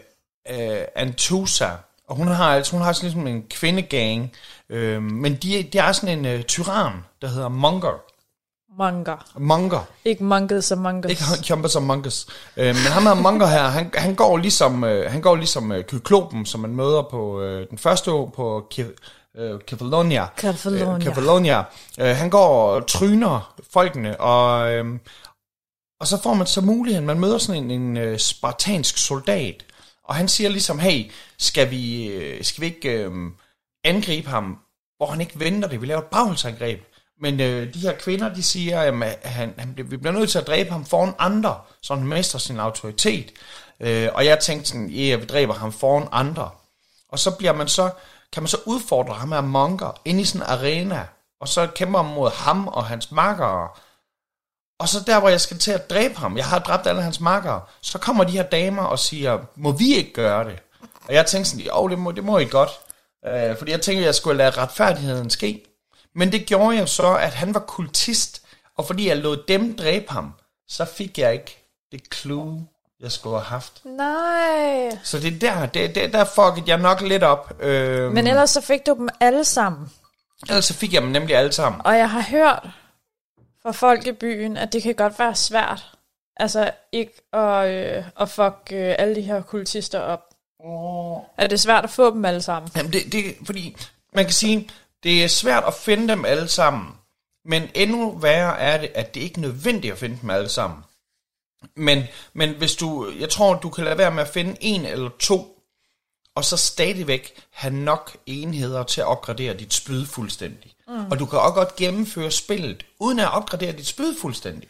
øh, Antusa, og hun har, altså, hun har sådan ligesom en kvindegang, øh, men de, de er sådan en øh, tyran, der hedder Monger. Manga. Monger. Ikke mangas som mangas. Ikke kæmper som Monkus. Øh, men ham her Monger her, han, han går ligesom, øh, han går ligesom øh, Kyklopen, som man møder på øh, den første år på øh, Kefalonia. Kefalonia. Øh, Kefalonia. Øh, han går og tryner folkene, og, øh, og så får man så muligheden, man møder sådan en, en øh, spartansk soldat, og han siger ligesom, hey, skal vi, skal vi ikke øh, angribe ham, hvor han ikke venter det, vi laver et bagholdsangreb. Men øh, de her kvinder, de siger, jamen, at han, han, vi bliver nødt til at dræbe ham foran andre, så han mister sin autoritet. Øh, og jeg tænkte sådan, ja, yeah, vi dræber ham foran andre. Og så bliver man så, kan man så udfordre ham her monker ind i sådan en arena, og så kæmper man mod ham og hans makkere. Og så der, hvor jeg skal til at dræbe ham, jeg har dræbt alle hans makkere, så kommer de her damer og siger, må vi ikke gøre det? Og jeg tænkte sådan, jo, det må, det må I godt. Øh, fordi jeg tænkte, at jeg skulle lade retfærdigheden ske. Men det gjorde jo så, at han var kultist, og fordi jeg lod dem dræbe ham, så fik jeg ikke det clue, jeg skulle have haft. Nej. Så det er der, det, det, der fuckede jeg nok lidt op. Øh, Men ellers så fik du dem alle sammen. ellers så fik jeg dem nemlig alle sammen. Og jeg har hørt fra folk i byen, at det kan godt være svært. Altså ikke at, øh, at fuck øh, alle de her kultister op. At det er svært at få dem alle sammen. Jamen det, det, fordi man kan sige, det er svært at finde dem alle sammen. Men endnu værre er det, at det ikke er nødvendigt at finde dem alle sammen. Men, men hvis du, jeg tror, du kan lade være med at finde en eller to, og så stadigvæk have nok enheder til at opgradere dit spyd fuldstændig. Mm. Og du kan også godt gennemføre spillet, uden at opgradere dit spyd fuldstændig.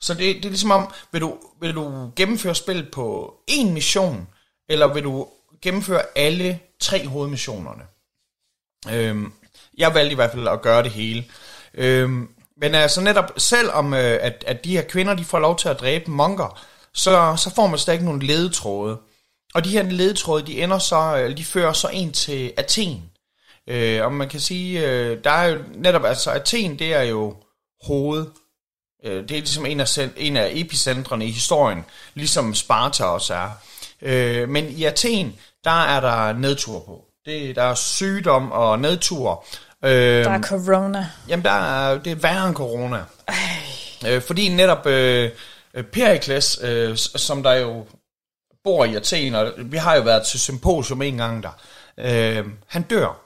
Så det, det er ligesom om, vil du, vil du gennemføre spillet på en mission, eller vil du gennemføre alle tre hovedmissionerne? Øhm, jeg valgte i hvert fald at gøre det hele. Øhm, men altså netop, selvom øh, at, at de her kvinder, de får lov til at dræbe monker, så, så får man stadig nogle ledetråde. Og de her ledetråde, de ender så, øh, de fører så ind til Athen. Øh, og man kan sige, øh, der er jo netop, altså Athen, det er jo hoved, Øh, Det er ligesom en af, en af epicentrene i historien, ligesom Sparta også er. Øh, Men i Athen, der er der nedtur på. Det, der er sygdom og nedtur. Øh, Der er corona. Jamen, der er, det er værre end corona. Øh, fordi netop øh, Perikles, øh, som der jo bor i Athen, og vi har jo været til symposium en gang der, øh, han dør.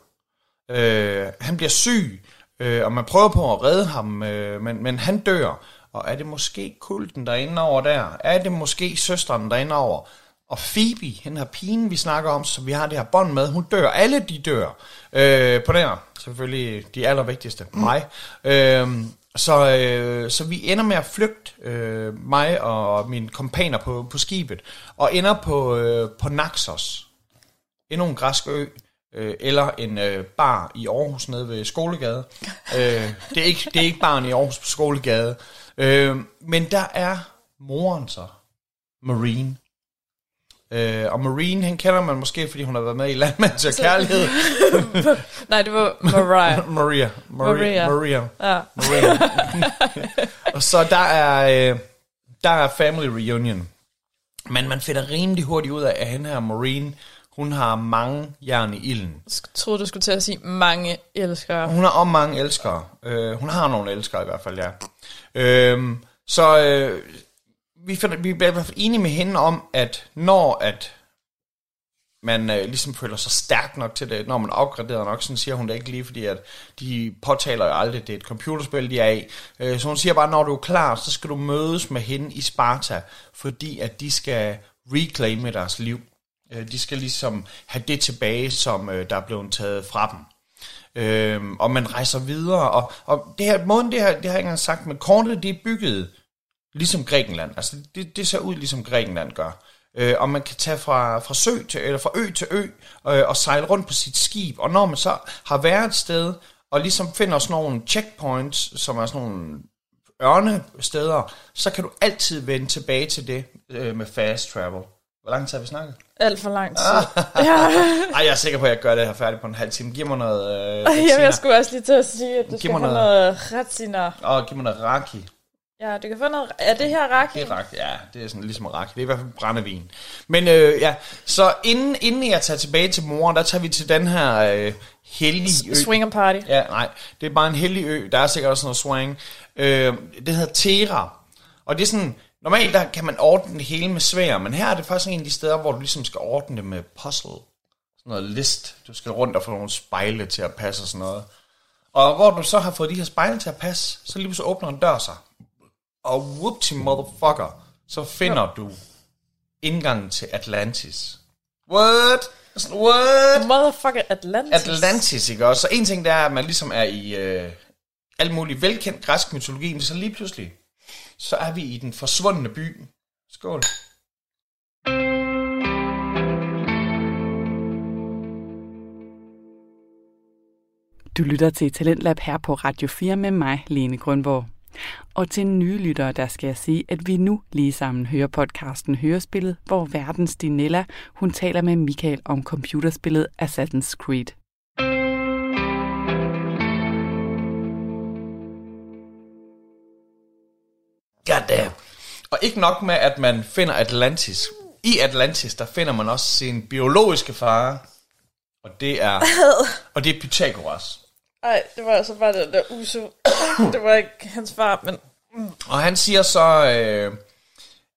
Øh, han bliver syg, øh, og man prøver på at redde ham, øh, men, men han dør. Og er det måske kulten, der er inde over der? Er det måske søsteren, der er inde over? Og Phoebe, hende her pigen, vi snakker om, som vi har det her bånd med, hun dør. Alle de dør. Øh, på den her. Selvfølgelig de allervigtigste. Mig. Øh, så, øh, så vi ender med at flygte, øh, mig og mine kompaner på, på skibet, og ender på, øh, på Naxos. Endnu en græsk ø, øh, eller en øh, bar i Aarhus nede ved Skolegade. øh, det, er ikke, det er ikke baren i Aarhus på Skolegade. Øh, men der er moren så, Marine. Øh, og Marine, han kender man måske, fordi hun har været med i Landmand til Kærlighed. Nej, det var Mariah. Maria. Maria. Maria. Maria. Ja. Maria. og så der er, øh, der er Family Reunion. Men man finder rimelig hurtigt ud af, at hende her Marine, hun har mange jern i ilden. Jeg troede, du skulle til at sige mange elskere. Hun har om mange elskere. Øh, hun har nogle elskere i hvert fald, ja. Øh, så øh, vi, finder, vi bliver i hvert fald enige med hende om, at når at man øh, ligesom føler sig stærk nok til det, når man opgraderer nok, sådan siger hun det ikke lige, fordi at de påtaler jo aldrig, at det er et computerspil, de er i. Øh, så hun siger bare, når du er klar, så skal du mødes med hende i Sparta, fordi at de skal reclaime deres liv. Øh, de skal ligesom have det tilbage, som øh, der er blevet taget fra dem. Øh, og man rejser videre, og, og det her, måden det her, det har jeg ikke engang sagt, men kortet det er bygget ligesom Grækenland. Altså det, det ser ud ligesom Grækenland gør. Øh, og man kan tage fra, fra sø til, eller fra ø til ø øh, og sejle rundt på sit skib. Og når man så har været et sted og ligesom finder sådan nogle checkpoints, som er sådan nogle ørnesteder, så kan du altid vende tilbage til det øh, med fast travel. Hvor lang tid har vi snakket? Alt for lang tid. ja. Ej, jeg er sikker på, at jeg gør det her færdigt på en halv time. Giv mig noget... Øh, Jamen, jeg skulle også lige til at sige, at du Giv skal mig have noget- noget retsiner. Og giv mig noget raki. Ja, du kan få noget... Er det her raki? Det er raki, ja, det er sådan ligesom raki. Det er i hvert fald brændevin. Men øh, ja, så inden, inden jeg tager tilbage til moren, der tager vi til den her øh, hellige ø. Swinger party. Ja, nej, det er bare en hellig ø. Der er sikkert også noget swing. Øh, det hedder Tera. Og det er sådan, normalt der kan man ordne det hele med svær, men her er det faktisk en af de steder, hvor du ligesom skal ordne det med puzzle. Sådan noget list. Du skal rundt og få nogle spejle til at passe og sådan noget. Og hvor du så har fået de her spejle til at passe, så lige så åbner en dør sig. Og whoopty motherfucker, så finder du indgangen til Atlantis. What? Sådan, What? Motherfucker Atlantis. Atlantis, ikke også? Så en ting, der er, at man ligesom er i øh, alt muligt velkendt græsk mytologi, men så lige pludselig, så er vi i den forsvundne by. Skål. Du lytter til Talentlab her på Radio 4 med mig, Lene Grønborg. Og til nye lyttere, der skal jeg sige, at vi nu lige sammen hører podcasten Hørespillet, hvor verdens Dinella, hun taler med Michael om computerspillet Assassin's Creed. Goddamn. Og ikke nok med, at man finder Atlantis. I Atlantis, der finder man også sin biologiske far. Og det er, og det er Pythagoras. Ej, det var altså bare den der uso. det var ikke hans far, men... Og han siger så øh,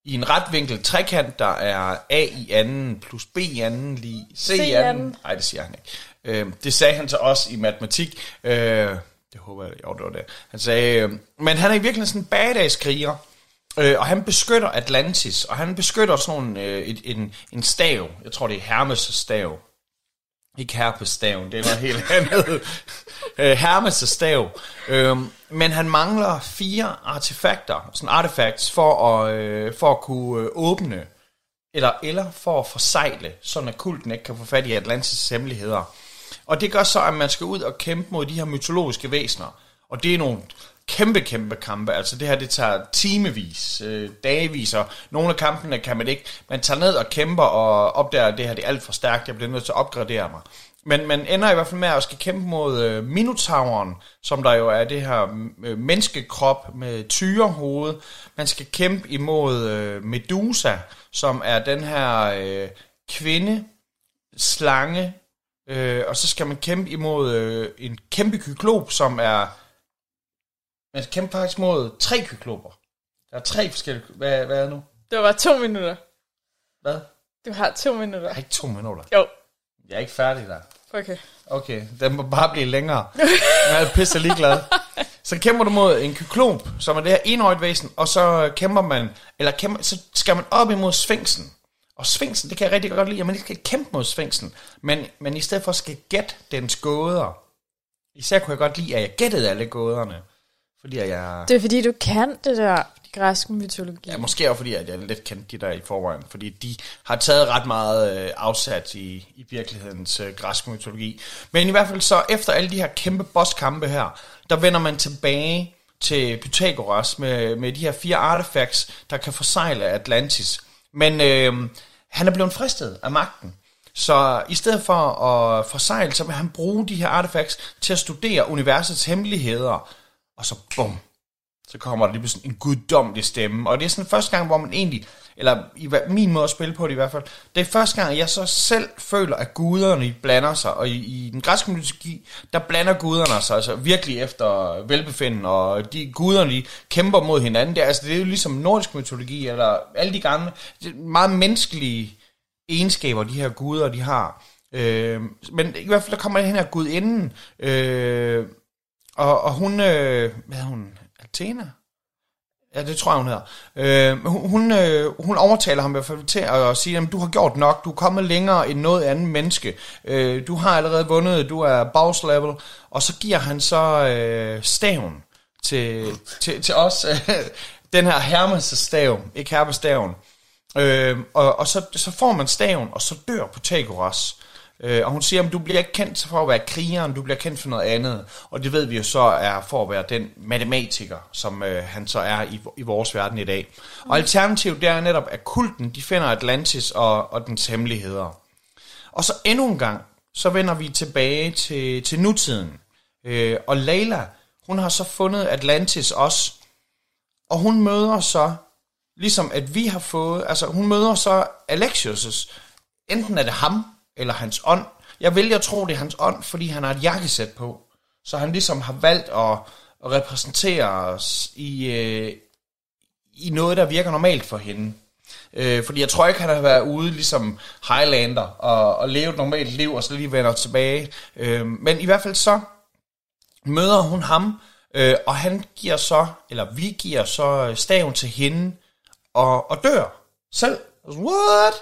i en retvinkel trekant, der er A i anden plus B i anden lige C, C i anden. Nej, det siger han ikke. Øh, det sagde han til os i matematik. Øh, det håber jeg, jo, det var det. Han sagde, øh, men han er i virkeligheden sådan en badass-kriger. Øh, og han beskytter Atlantis, og han beskytter sådan nogle, øh, et, en, en stav. Jeg tror, det er Hermes' stav. Ikke herpestaven, det er noget helt andet. Øh, Hermes' stav. Øhm, men han mangler fire artefakter, sådan artefacts, for at, øh, for at kunne øh, åbne, eller, eller for at forsegle, sådan at kulten ikke kan få fat i Atlantis hemmeligheder. Og det gør så, at man skal ud og kæmpe mod de her mytologiske væsener. Og det er nogle kæmpe, kæmpe kampe. Altså det her, det tager timevis, øh, dagevis, og nogle af kampene kan man ikke. Man tager ned og kæmper og opdager, at det her det er alt for stærkt. Jeg bliver nødt til at opgradere mig. Men man ender i hvert fald med at skal kæmpe mod øh, Minotauren, som der jo er det her øh, menneskekrop med tyrehoved. Man skal kæmpe imod øh, Medusa, som er den her øh, kvinde, slange, øh, og så skal man kæmpe imod øh, en kæmpe kyklop, som er... Man skal kæmpe faktisk mod tre kykloper. Der er tre forskellige... Hvad, hvad er det nu? Det var bare to minutter. Hvad? Du har to Jeg minutter. har ikke to minutter. Jo, Jeg er ikke færdig der. okay. Okay, den må bare blive længere. Jeg er pisse ligeglad. Så kæmper du mod en kyklop, som er det her enøjet væsen, og så kæmper man, eller kæmper, så skal man op imod sfinksen. Og sfinksen, det kan jeg rigtig godt lide, at man ikke skal kæmpe mod sfinksen, men, men i stedet for skal gætte dens gåder. Især kunne jeg godt lide, at jeg gættede alle gåderne. Fordi jeg... Det er fordi, du kan det der græske mytologi. Ja, måske også fordi, at jeg lidt kendte de der i forvejen, fordi de har taget ret meget øh, afsat i, i virkelighedens øh, græske mytologi. Men i hvert fald så, efter alle de her kæmpe bosskampe her, der vender man tilbage til Pythagoras med, med de her fire artefacts, der kan forsejle Atlantis. Men øh, han er blevet fristet af magten. Så i stedet for at forsejle, så vil han bruge de her artefacts til at studere universets hemmeligheder. Og så bum, så kommer der lige pludselig en guddommelig stemme. Og det er sådan første gang, hvor man egentlig, eller i min måde at spille på det i hvert fald, det er første gang, jeg så selv føler, at guderne blander sig. Og i, i den græske mytologi, der blander guderne sig altså virkelig efter velbefinden, og de guderne de kæmper mod hinanden. Det er, altså, det er jo ligesom nordisk mytologi, eller alle de gamle, meget menneskelige egenskaber, de her guder, de har. Øh, men i hvert fald, der kommer den her gudinden, øh, og, og hun, øh, hvad er hun, Athena? Ja, det tror jeg, hun hedder. Øh, hun, hun, øh, hun overtaler ham i hvert fald til at sige, at du har gjort nok, du er kommet længere end noget andet menneske. Øh, du har allerede vundet, du er boss level. Og så giver han så øh, staven til, til, til os. Øh, den her Hermes' stav, ikke Hermes staven. Øh, og og så, så får man staven, og så dør Pythagoras. Øh, og hun siger, at du bliver ikke kendt for at være krigeren, du bliver kendt for noget andet. Og det ved vi jo så er for at være den matematiker, som øh, han så er i, i vores verden i dag. Og alternativet det er netop, at kulten de finder Atlantis og, og dens hemmeligheder. Og så endnu en gang, så vender vi tilbage til, til nutiden. Øh, og Leila, hun har så fundet Atlantis også. Og hun møder så, ligesom at vi har fået, altså hun møder så Alexios' enten er det ham, eller hans ånd. Jeg vælger at tro, det er hans ånd, fordi han har et jakkesæt på. Så han ligesom har valgt at, at repræsentere os i, øh, i noget, der virker normalt for hende. Øh, fordi jeg tror ikke, han har været ude ligesom Highlander og, og leve et normalt liv, og så lige vender tilbage. Øh, men i hvert fald så møder hun ham, øh, og han giver så, eller vi giver så staven til hende, og, og dør selv. What?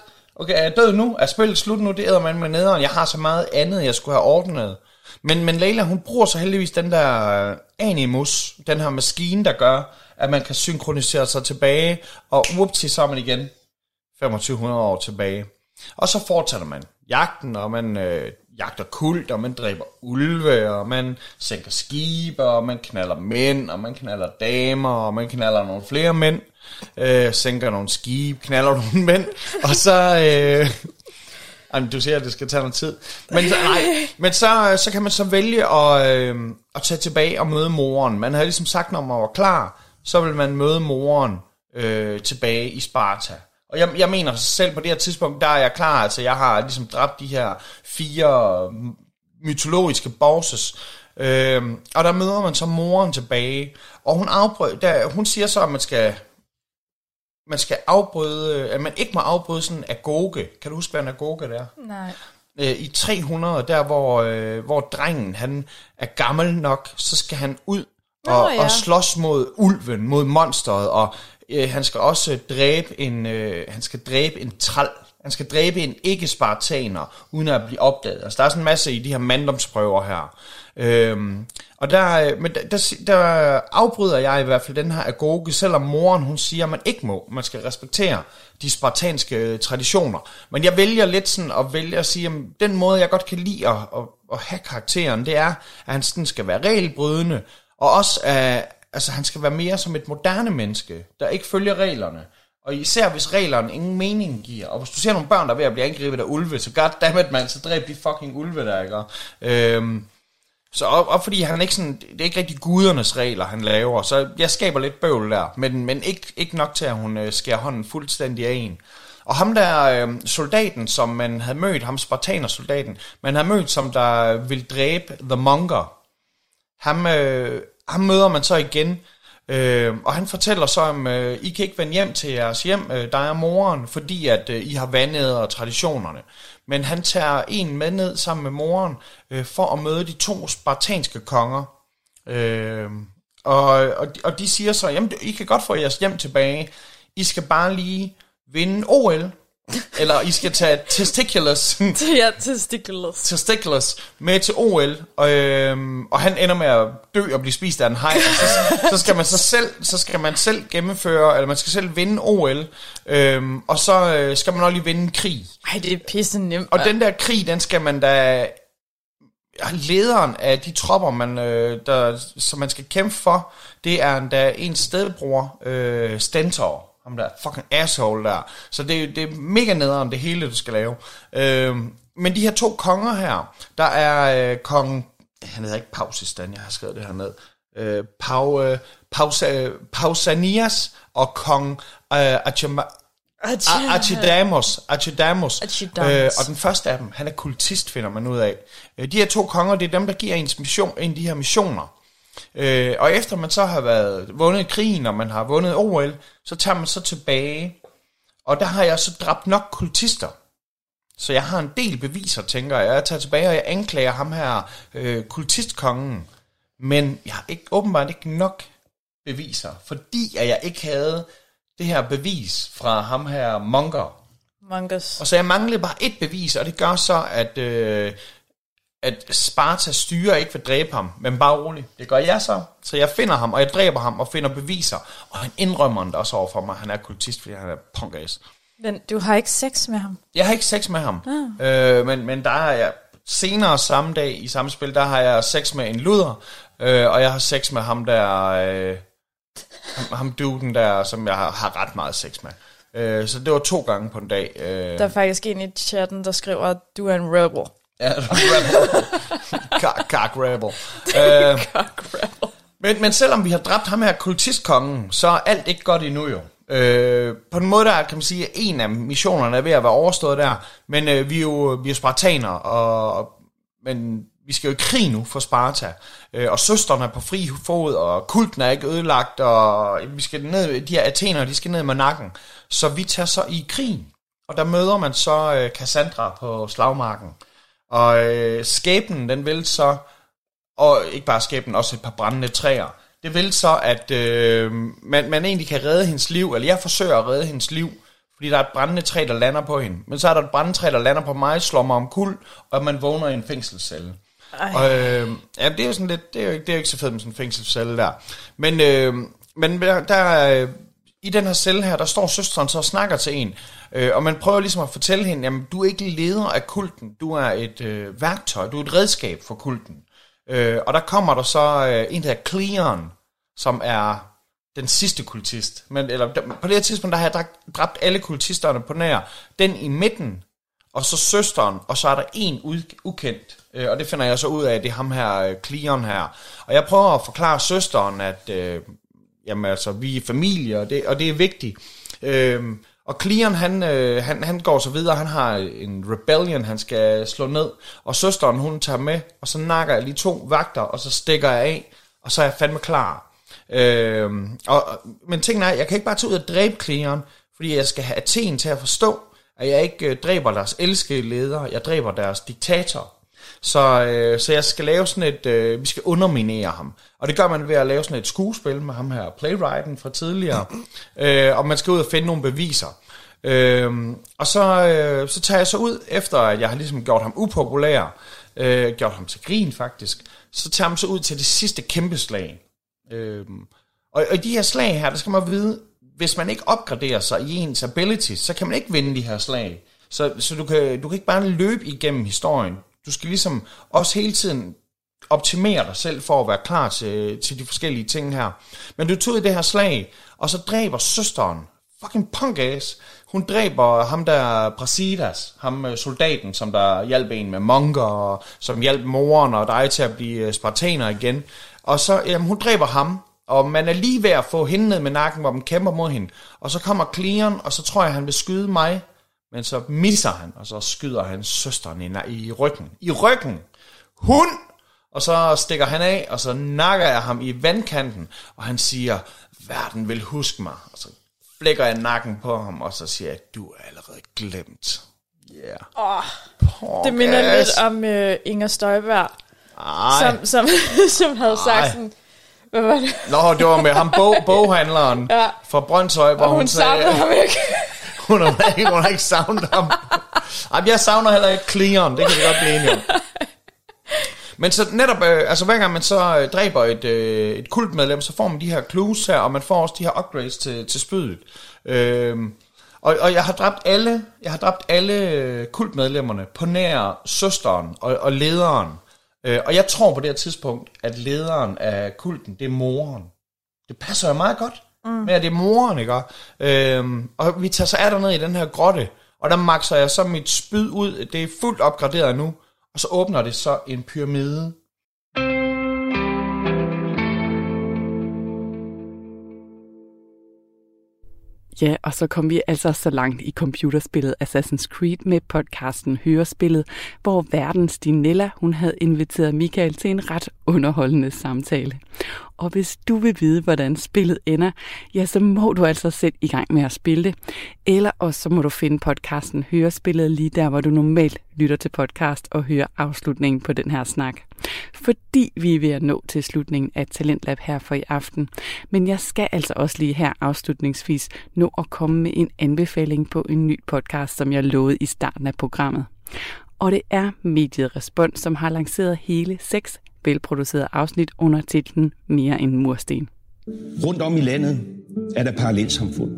Okay, er jeg død nu? Er spillet slut nu? Det æder man med nederen. Jeg har så meget andet, jeg skulle have ordnet. Men, men Leila, hun bruger så heldigvis den der øh, Animus, den her maskine, der gør, at man kan synkronisere sig tilbage, og whoopty, så er man igen 2500 år tilbage. Og så fortsætter man jagten, og man øh, jagter kult, og man dræber ulve, og man sænker skibe, og man knaller mænd, og man knaller damer, og man knaller nogle flere mænd, øh, sænker nogle skibe, knaller nogle mænd, og så... Øh, Jamen, du siger, at det skal tage noget tid. Men, så, nej, men så, øh, så kan man så vælge at, øh, at tage tilbage og møde moren. Man havde ligesom sagt, når man var klar, så vil man møde moren øh, tilbage i Sparta. Og jeg, jeg mener selv på det her tidspunkt, der er jeg klar. Altså, jeg har ligesom dræbt de her fire mytologiske bosses. Øh, og der møder man så moren tilbage. Og hun, afbryder, der, hun siger så, at man skal man skal afbryde, at man ikke må afbryde sådan en agoge. Kan du huske, hvad en agoge det er? Nej. Øh, I 300, der hvor, øh, hvor drengen han er gammel nok, så skal han ud Nå, og, ja. og slås mod ulven, mod monsteret, og øh, han skal også dræbe en, øh, han skal dræbe en træl. Han skal dræbe en ikke-spartaner, uden at blive opdaget. Altså, der er sådan en masse i de her manddomsprøver her. Øhm, og der, øh, men der, der, der afbryder jeg i hvert fald den her agoge, selvom moren hun siger, at man ikke må. Man skal respektere de spartanske øh, traditioner. Men jeg vælger lidt sådan at vælge at sige, at den måde, jeg godt kan lide at, at, at have karakteren, det er, at han sådan skal være regelbrydende, og også at altså, han skal være mere som et moderne menneske, der ikke følger reglerne. Og især hvis reglerne ingen mening giver. Og hvis du ser nogle børn, der er ved at blive angrebet af ulve, så goddammit mand, så dræb de fucking ulve der, ikke? Øhm, så og, og fordi han ikke sådan, det er ikke rigtig gudernes regler, han laver, så jeg skaber lidt bøvl der, men, men ikke, ikke nok til, at hun øh, skærer hånden fuldstændig af en. Og ham der øh, soldaten, som man havde mødt, ham spartaner-soldaten, man havde mødt, som der ville dræbe The Monger, ham, øh, ham møder man så igen, øh, og han fortæller så, om øh, I kan ikke vende hjem til jeres hjem, øh, dig og moren, fordi at øh, I har vandet og traditionerne. Men han tager en med ned sammen med moren, øh, for at møde de to spartanske konger. Øh, og, og, de, og de siger så, jamen I kan godt få jeres hjem tilbage, I skal bare lige vinde OL, eller I skal tage testiculars, er testiculars. testiculars med til OL, og, øhm, og han ender med at dø og blive spist af en hej. Så, så, skal man så selv, så skal man selv gennemføre, eller man skal selv vinde OL, øhm, og så øh, skal man også lige vinde en krig. Ej, det er pisse nemt. Og den der krig, den skal man da... Lederen af de tropper, man, øh, der, som man skal kæmpe for, det er endda en stedbror, øh, Stentor. Ham der fucking asshole der. Så det, det er mega nederen, det hele, du skal lave. Øh, men de her to konger her, der er øh, kong... Han hedder ikke Pausistan, jeg har skrevet det her ned. øh, Pau, øh, Pausa, Pausanias og kong øh, Achima, Arch- Archidamos, Archidamos. Archidamos. Øh, og den første af dem, han er kultist, finder man ud af. Øh, de her to konger, det er dem, der giver ens mission, en af de her missioner. Øh, og efter man så har været vundet krigen, og man har vundet OL, så tager man så tilbage. Og der har jeg så dræbt nok kultister. Så jeg har en del beviser, tænker jeg. Jeg tager tilbage, og jeg anklager ham her, øh, kultistkongen. Men jeg har ikke, åbenbart ikke nok beviser, fordi at jeg ikke havde det her bevis fra ham her Monger. Mongus. Og så jeg manglede bare et bevis, og det gør så, at, øh, at Sparta styrer ikke vil dræbe ham, men bare roligt. Det gør jeg så. Så jeg finder ham, og jeg dræber ham, og finder beviser. Og han indrømmer det også over for mig, han er kultist, fordi han er punkass. Men du har ikke sex med ham? Jeg har ikke sex med ham, øh, men, men der har jeg senere samme dag i samme spil, der har jeg sex med en luder, øh, og jeg har sex med ham der, øh, ham, ham duden der, som jeg har, har ret meget sex med. Øh, så det var to gange på en dag. Øh, Der er faktisk en i chatten, der skriver, at du er en rebel. Ja, rebel. Cock, rebel. Øh. Men, men selvom vi har dræbt ham her kultistkongen, så er alt ikke godt endnu jo. Øh, på en måde der kan man sige, at en af missionerne er ved at være overstået der, men øh, vi er jo vi er spartaner, og, og, men vi skal jo i krig nu for Sparta, øh, og søsterne er på fri fod, og kulten er ikke ødelagt, og vi skal ned, de her athener, de skal ned med nakken, så vi tager så i krigen, og der møder man så øh, Cassandra på slagmarken, og øh, skæbnen, den vil så og ikke bare skæbnen, også et par brændende træer. Det vil så, at øh, man, man egentlig kan redde hendes liv, eller jeg forsøger at redde hendes liv, fordi der er et brændende træ, der lander på hende. Men så er der et brændende træ, der lander på mig, slår mig om kul, og man vågner i en fængselscelle. Ej. Og, øh, ja, det er jo sådan lidt, det er jo ikke, det er jo ikke så fedt med sådan en fængselscelle der. Men, øh, men der, der, øh, i den her celle her, der står søsteren så og snakker til en, øh, og man prøver ligesom at fortælle hende, jamen du er ikke leder af kulten, du er et øh, værktøj, du er et redskab for kulten. Øh, og der kommer der så øh, en, der hedder Cleon, som er den sidste kultist. Men, eller, der, på det her tidspunkt, der har jeg dræbt, dræbt alle kultisterne på nær. Den i midten, og så søsteren, og så er der en u- ukendt. Øh, og det finder jeg så ud af, det er ham her, øh, Cleon her. Og jeg prøver at forklare søsteren, at øh, jamen, altså, vi er familie, og det, og det er vigtigt. Øhm, og Cleon, han, øh, han, han går så videre, han har en rebellion, han skal slå ned, og søsteren, hun tager med, og så nakker jeg lige to vagter, og så stikker jeg af, og så er jeg fandme klar. Øhm, og, men ting er, jeg kan ikke bare tage ud og dræbe Cleon, fordi jeg skal have Athen til at forstå, at jeg ikke øh, dræber deres elskede ledere, jeg dræber deres diktator. Så, øh, så jeg skal lave sådan et, øh, vi skal underminere ham. Og det gør man ved at lave sådan et skuespil med ham her, playwrighten fra tidligere. øh, og man skal ud og finde nogle beviser. Øh, og så, øh, så tager jeg så ud, efter at jeg har ligesom gjort ham upopulær, øh, gjort ham til grin faktisk, så tager man så ud til det sidste kæmpe slag. Øh, og, og i de her slag her, der skal man vide, hvis man ikke opgraderer sig i ens abilities, så kan man ikke vinde de her slag. Så, så du, kan, du kan ikke bare løbe igennem historien. Du skal ligesom også hele tiden optimere dig selv for at være klar til, til de forskellige ting her. Men du tog i det her slag, og så dræber søsteren, fucking punk ass, hun dræber ham der Brasidas, ham øh, soldaten, som der hjalp en med monker, og som hjalp moren og dig til at blive øh, spartaner igen. Og så, jamen, hun dræber ham, og man er lige ved at få hende ned med nakken, hvor man kæmper mod hende. Og så kommer Cleon, og så tror jeg, han vil skyde mig, men så misser han, og så skyder han søsteren i, i ryggen. I ryggen! Hun! Og så stikker han af, og så nakker jeg ham i vandkanten, og han siger, verden vil huske mig. Og så flækker jeg nakken på ham, og så siger jeg, du er allerede glemt. Yeah. Oh, det minder Pokkers. lidt om uh, Inger Støjberg, Ej. som, som, som havde sagt Ej. sådan, hvad var det? Nå, det var med ham bog, boghandleren Ja. fra Brøndshøj, hvor Og hun, hun sagde, ham ikke hun, har ikke, hun har ikke savnet ham. Ej, jeg savner heller ikke Cleon, det kan vi godt blive enige om. Men så netop, øh, altså hver gang man så øh, dræber et, øh, et kultmedlem, så får man de her clues her, og man får også de her upgrades til, til spydet. Øhm, og, og jeg har dræbt alle, jeg har dræbt alle øh, kultmedlemmerne på nær søsteren og, og lederen. Øh, og jeg tror på det her tidspunkt, at lederen af kulten, det er moren. Det passer jo meget godt Mm. Men det moren, ikke? Øhm, og vi tager så er ned i den her grotte, og der makser jeg så mit spyd ud. Det er fuldt opgraderet nu. Og så åbner det så en pyramide. Ja, og så kom vi altså så langt i computerspillet Assassin's Creed med podcasten Hørespillet, hvor verdens Dinella, hun havde inviteret Michael til en ret underholdende samtale. Og hvis du vil vide, hvordan spillet ender, ja, så må du altså sætte i gang med at spille det. Eller også så må du finde podcasten Hørespillet lige der, hvor du normalt lytter til podcast og hører afslutningen på den her snak. Fordi vi er ved at nå til slutningen af Talentlab her for i aften. Men jeg skal altså også lige her afslutningsvis nå at komme med en anbefaling på en ny podcast, som jeg lovede i starten af programmet. Og det er mediet Respons, som har lanceret hele seks velproducerede afsnit under titlen Mere end mursten. Rundt om i landet er der parallelsamfund.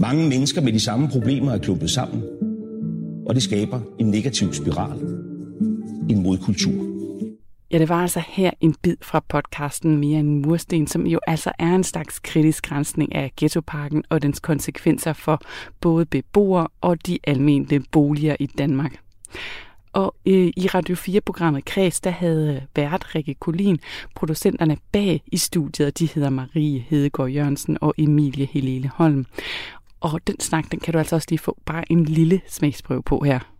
Mange mennesker med de samme problemer er klumpet sammen, og det skaber en negativ spiral. En modkultur. Ja, det var altså her en bid fra podcasten Mere end mursten, som jo altså er en slags kritisk grænsning af ghettoparken og dens konsekvenser for både beboere og de almindelige boliger i Danmark. Og øh, i Radio 4-programmet Kreds, der havde øh, vært Rikke Kolin producenterne bag i studiet. De hedder Marie Hedegaard Jørgensen og Emilie Helene Holm. Og den snak, den kan du altså også lige få bare en lille smagsprøve på her.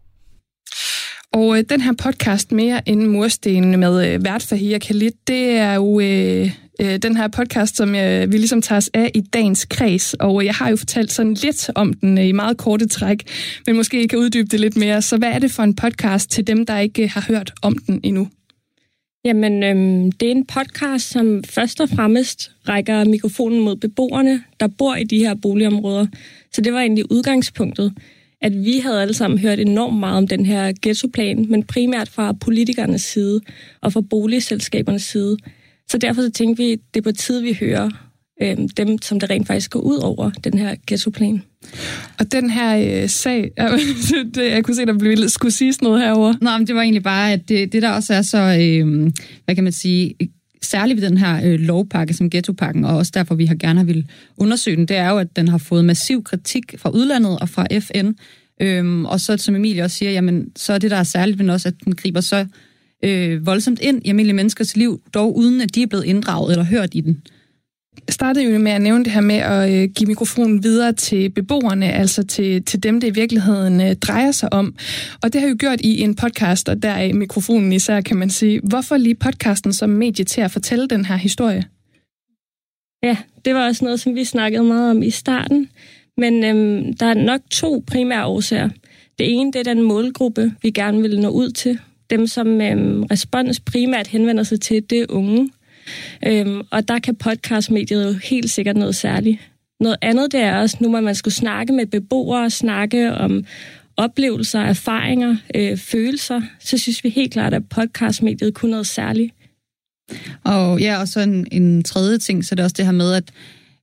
Og øh, den her podcast, Mere end mursten med øh, vært Fahia Khalid, det er jo øh, øh, den her podcast, som øh, vi ligesom tager os af i dagens kreds. Og øh, jeg har jo fortalt sådan lidt om den øh, i meget korte træk, men måske I kan uddybe det lidt mere. Så hvad er det for en podcast til dem, der ikke øh, har hørt om den endnu? Jamen, øhm, det er en podcast, som først og fremmest rækker mikrofonen mod beboerne, der bor i de her boligområder. Så det var egentlig udgangspunktet at vi havde alle sammen hørt enormt meget om den her ghettoplan, men primært fra politikernes side og fra boligselskabernes side. Så derfor så tænkte vi, at det er på tid, vi hører øh, dem, som det rent faktisk går ud over den her ghettoplan. Og den her øh, sag, det, jeg kunne se, der blev, skulle siges noget herover. Nå, men det var egentlig bare, at det, det der også er så, øh, hvad kan man sige, særligt ved den her øh, lovpakke som ghettopakken, og også derfor vi har gerne vil undersøge den, det er jo, at den har fået massiv kritik fra udlandet og fra FN. Øhm, og så, som Emilie også siger, jamen, så er det, der er særligt men også, at den griber så øh, voldsomt ind i almindelige menneskers liv, dog uden at de er blevet inddraget eller hørt i den startede jo med at nævne det her med at øh, give mikrofonen videre til beboerne, altså til, til dem, det i virkeligheden øh, drejer sig om. Og det har jo gjort i en podcast, og der er mikrofonen især, kan man sige. Hvorfor lige podcasten som medie til at fortælle den her historie? Ja, det var også noget, som vi snakkede meget om i starten. Men øhm, der er nok to primære årsager. Det ene, det er den målgruppe, vi gerne vil nå ud til. Dem, som øhm, respons primært henvender sig til, det er unge. Øhm, og der kan podcastmediet jo helt sikkert noget særligt. Noget andet det er også, nu må man skulle snakke med beboere, snakke om oplevelser, erfaringer, øh, følelser, så synes vi helt klart, at podcastmediet kunne noget særligt. Og ja, og så en, en tredje ting, så det er også det her med, at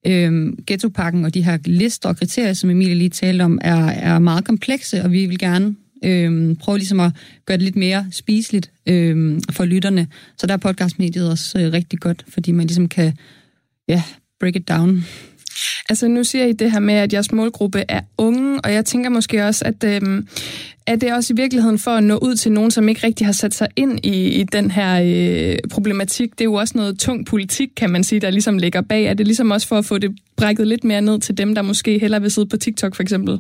øh, ghettopakken og de her lister og kriterier, som Emilie lige talte om, er, er meget komplekse, og vi vil gerne øhm, prøve ligesom at gøre det lidt mere spiseligt øhm, for lytterne. Så der er podcastmediet også øh, rigtig godt, fordi man ligesom kan ja, break it down. Altså nu siger I det her med, at jeres målgruppe er unge, og jeg tænker måske også, at øhm, er det også i virkeligheden for at nå ud til nogen, som ikke rigtig har sat sig ind i, i den her øh, problematik? Det er jo også noget tung politik, kan man sige, der ligesom ligger bag. Er det ligesom også for at få det brækket lidt mere ned til dem, der måske hellere vil sidde på TikTok for eksempel?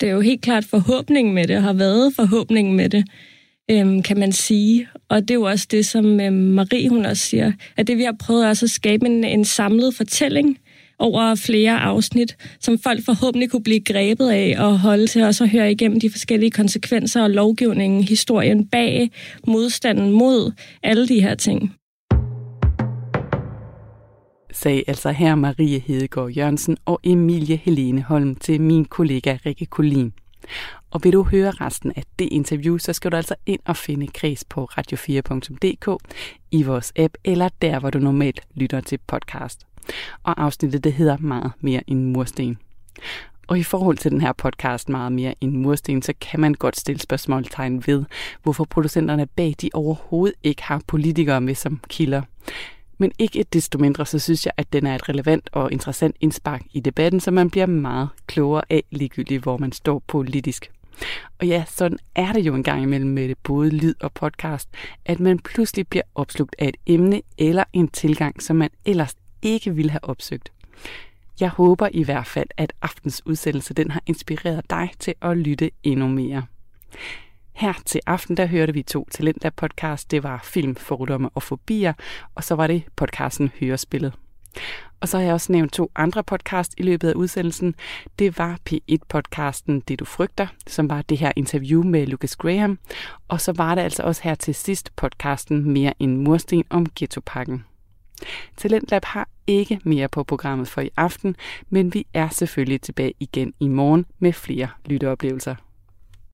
Det er jo helt klart forhåbningen med det, og har været forhåbningen med det, øhm, kan man sige. Og det er jo også det, som øhm, Marie hun også siger, at det vi har prøvet også at skabe en, en samlet fortælling over flere afsnit, som folk forhåbentlig kunne blive grebet af og holde til os at høre igennem de forskellige konsekvenser og lovgivningen, historien bag, modstanden mod alle de her ting sagde altså her Marie Hedegaard Jørgensen og Emilie Helene Holm til min kollega Rikke Kolin. Og vil du høre resten af det interview, så skal du altså ind og finde Kres på radio4.dk, i vores app eller der, hvor du normalt lytter til podcast. Og afsnittet det hedder meget mere end mursten. Og i forhold til den her podcast meget mere end mursten, så kan man godt stille spørgsmålstegn ved, hvorfor producenterne bag de overhovedet ikke har politikere med som kilder. Men ikke et desto mindre, så synes jeg, at den er et relevant og interessant indspark i debatten, så man bliver meget klogere af ligegyldigt, hvor man står politisk. Og ja, sådan er det jo en gang imellem med det både lyd og podcast, at man pludselig bliver opslugt af et emne eller en tilgang, som man ellers ikke ville have opsøgt. Jeg håber i hvert fald, at aftens udsendelse den har inspireret dig til at lytte endnu mere. Her til aften, der hørte vi to Talentlab podcast. Det var Film, Fordomme og Fobier, og så var det podcasten Hørespillet. Og så har jeg også nævnt to andre podcast i løbet af udsendelsen. Det var P1-podcasten Det du frygter, som var det her interview med Lucas Graham. Og så var det altså også her til sidst podcasten Mere en mursten om ghettopakken. Talentlab har ikke mere på programmet for i aften, men vi er selvfølgelig tilbage igen i morgen med flere lytteoplevelser.